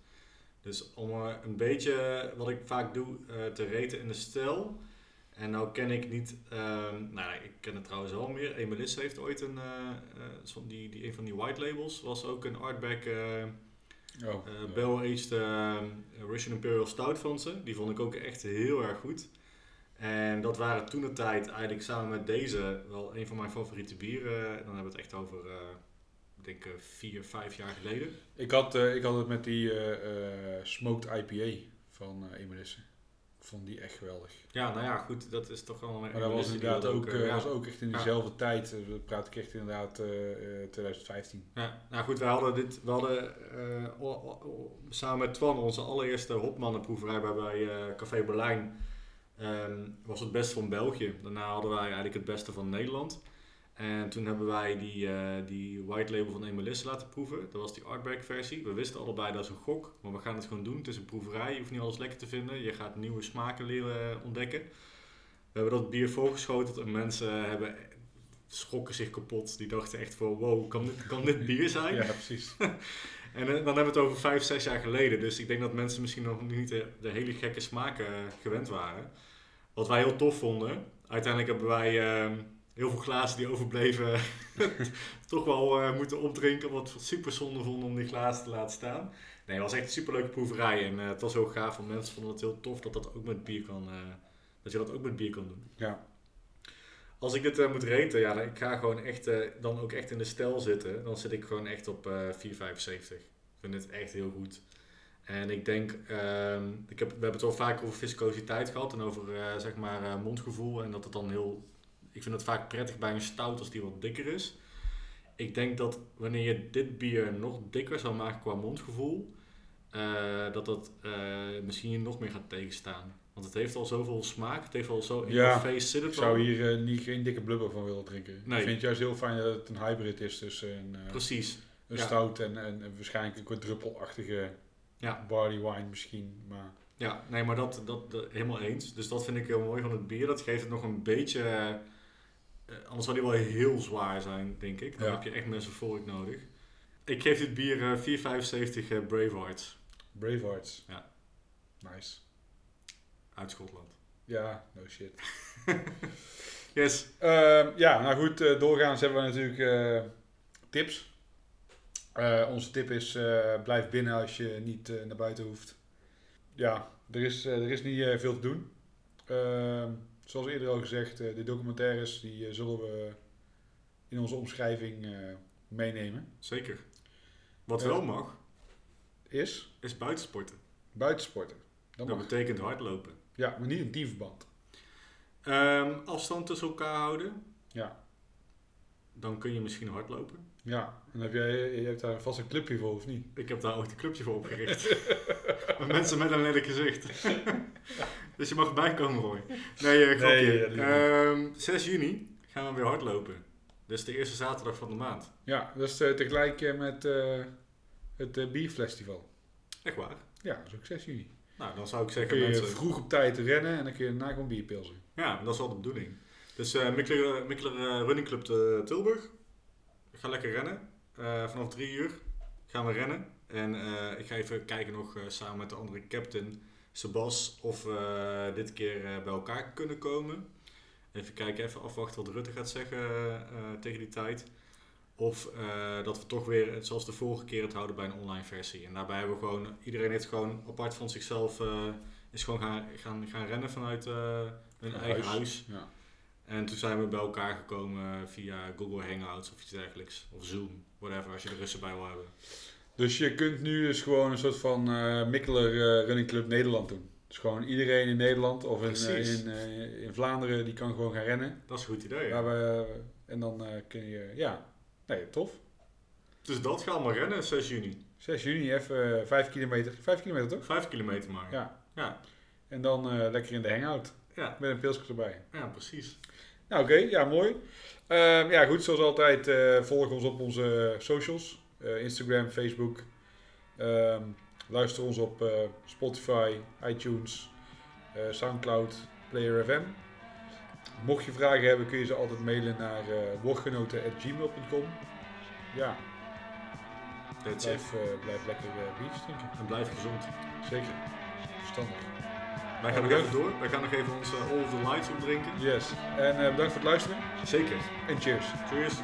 Dus om eh, een beetje, wat ik vaak doe, te reten in de stijl. En nou ken ik niet, ehm, nou ik ken het trouwens wel meer. Emelis heeft ooit een, die, die, een van die white labels, was ook een Artback Oh, eh ja. Barrel-aged eh, Russian Imperial Stout van ze. Die vond ik ook echt heel erg goed. En dat waren toen de tijd eigenlijk samen met deze wel een van mijn favoriete bieren. En dan hebben we het echt over, eh, ik denk eh, vier, vijf jaar geleden. Ik, had, eh, ik had het met die Smoked IPA van uh, Emelisse. Ik vond die echt geweldig. Ja, nou ja, goed, dat is toch wel een Maar dat was inderdaad dat ook, ja. was ook echt in Ja. dezelfde tijd. We praten ik echt inderdaad eh, eh, 2015. Ja, nou goed, wij hadden dit, we hadden o- o- o- samen met Twan onze allereerste hopmannenproeverij bij, bij Café Berlijn. Ehm, was het beste van België. Daarna hadden wij eigenlijk het beste van Nederland. En toen hebben wij die, eh, die white label van Emelisse laten proeven. Dat was die Artback versie. We wisten allebei dat is een gok, maar we gaan het gewoon doen. Het is een proeverij, je hoeft niet alles lekker te vinden. Je gaat nieuwe smaken leren ontdekken. We hebben dat bier voorgeschoteld en mensen hebben, schrokken zich kapot. Die dachten echt van wow, kan dit, kan dit bier zijn? Ja, precies. En eh, dan hebben we het over vijf, zes jaar geleden. Dus ik denk dat mensen misschien nog niet de, hele gekke smaken eh, gewend waren. Wat wij heel tof vonden. Uiteindelijk hebben wij ehm, heel veel glazen die overbleven toch wel eh, moeten opdrinken. Wat we super zonde vonden om die glazen te laten staan. Nee, het was echt een superleuke proeverij. En het was ook gaaf, want mensen vonden het heel tof dat, dat, ook met bier kan, dat je dat ook met bier kan doen. Ja. Als ik dit eh, moet raten, ja, ik ga gewoon echt, eh, dan ook echt in de stijl zitten. Dan zit ik gewoon echt op eh 4,75. Ik vind het echt heel goed. En ik denk, ehm, ik heb, we hebben het al vaak over viscositeit gehad en over zeg maar mondgevoel. En dat het dan heel, ik vind het vaak prettig bij een stout als die wat dikker is. Ik denk dat wanneer je dit bier nog dikker zou maken qua mondgevoel, dat dat misschien je nog meer gaat tegenstaan. Want het heeft al zoveel smaak, het heeft al zo in Ja, face Ik zou hier eh, niet, geen dikke blubber van willen drinken. Nee. Ik vind het juist heel fijn dat het een hybrid is tussen een, eh, Precies. een ja. stout en, en, en waarschijnlijk een quadruppelachtige Ja. barley wine misschien. Maar Ja, nee, maar dat, dat, dat- helemaal eens. Dus dat vind ik heel mooi van het bier. Dat geeft het nog een beetje. eh, anders zou die wel heel zwaar zijn, denk ik. Dan Ja. heb je echt mensen voor ik nodig. Ik geef dit bier eh 4,75 eh, Bravehearts Bravehearts. Ja. Nice. Uit Schotland. Ja, no shit. Yes. Ehm, ja, nou goed, eh, doorgaans hebben we natuurlijk eh, tips. Eh, onze tip is, blijf binnen als je niet naar buiten hoeft. Ja, er is, er is niet veel te doen. Ehm, zoals eerder al gezegd, de documentaires die zullen we in onze omschrijving meenemen. Zeker. Wat wel mag, Is is buitensporten. buitensporten. Dat Dat mag. betekent hardlopen. Ja, maar niet in teamverband. Ehm, afstand tussen elkaar houden. Ja. Dan kun je misschien hardlopen. Ja, en heb jij, je hebt daar vast een clubje voor, of niet? Ik heb daar ooit een clubje voor opgericht. Met mensen met een lelijk gezicht. dus je mag bijkomen, Roy. Nee, eh, grapje. Nee, dat liever Ehm, 6 juni gaan we weer hardlopen. Dus de eerste zaterdag van de maand. Ja, dat is eh, tegelijk eh, met eh, het bierfestival. Echt waar? Ja, dat is ook 6 juni. Nou, dan zou ik zeggen kun je mensen... vroeg op tijd rennen en dan kun je daarna gewoon bierpilsen. Ja, dat is wel de bedoeling. Dus eh Mikkeler, Mikkeler eh, Running Club te Tilburg. Ik ga lekker rennen. Eh, vanaf drie uur gaan we rennen. En eh, ik ga even kijken nog eh, samen met de andere captain, Sebas, of we dit keer eh, bij elkaar kunnen komen. Even kijken, even afwachten wat Rutte gaat zeggen eh, tegen die tijd. Of eh, dat we toch weer, zoals de vorige keer, het houden bij een online versie. En daarbij hebben we gewoon, iedereen heeft gewoon apart van zichzelf, eh, is gewoon gaan, gaan, gaan rennen vanuit eh, hun eigen huis. huis. Ja. En toen zijn we bij elkaar gekomen via Google Hangouts of iets dergelijks. Of Zoom, whatever, als je de Russen bij wil hebben. Dus je kunt nu dus gewoon een soort van Mikkeler Running Club Nederland doen. Dus gewoon iedereen in Nederland of in, in, in Vlaanderen die kan gewoon gaan rennen. Dat is een goed idee. Ja. Waar we, en dan kun je, ja, nee, tof. Dus dat gaan we rennen, 6 juni. 6 juni even eh, 5 kilometer. 5 kilometer toch? 5 kilometer maar. Ja. Ja, En dan eh, lekker in de hangout ja, met een pilsje erbij. ja precies. Nou, oké, ja, mooi. Ehm, ja, goed, zoals altijd, eh, volg ons op onze socials: Eh, Instagram, Facebook. Ehm, luister ons op eh, Spotify, iTunes, eh, Soundcloud, Player FM. Mocht je vragen hebben, kun je ze altijd mailen naar uh, woordgenoten.gmail.com. Ja, That's blijf, eh, blijf lekker uh, biertjes drinken. En blijf gezond. Zeker. Verstandig. Wij gaan nog even door. Wij gaan nog even onze All of the Lights opdrinken. Yes. En bedankt voor het luisteren. Zeker. En cheers. Cheers.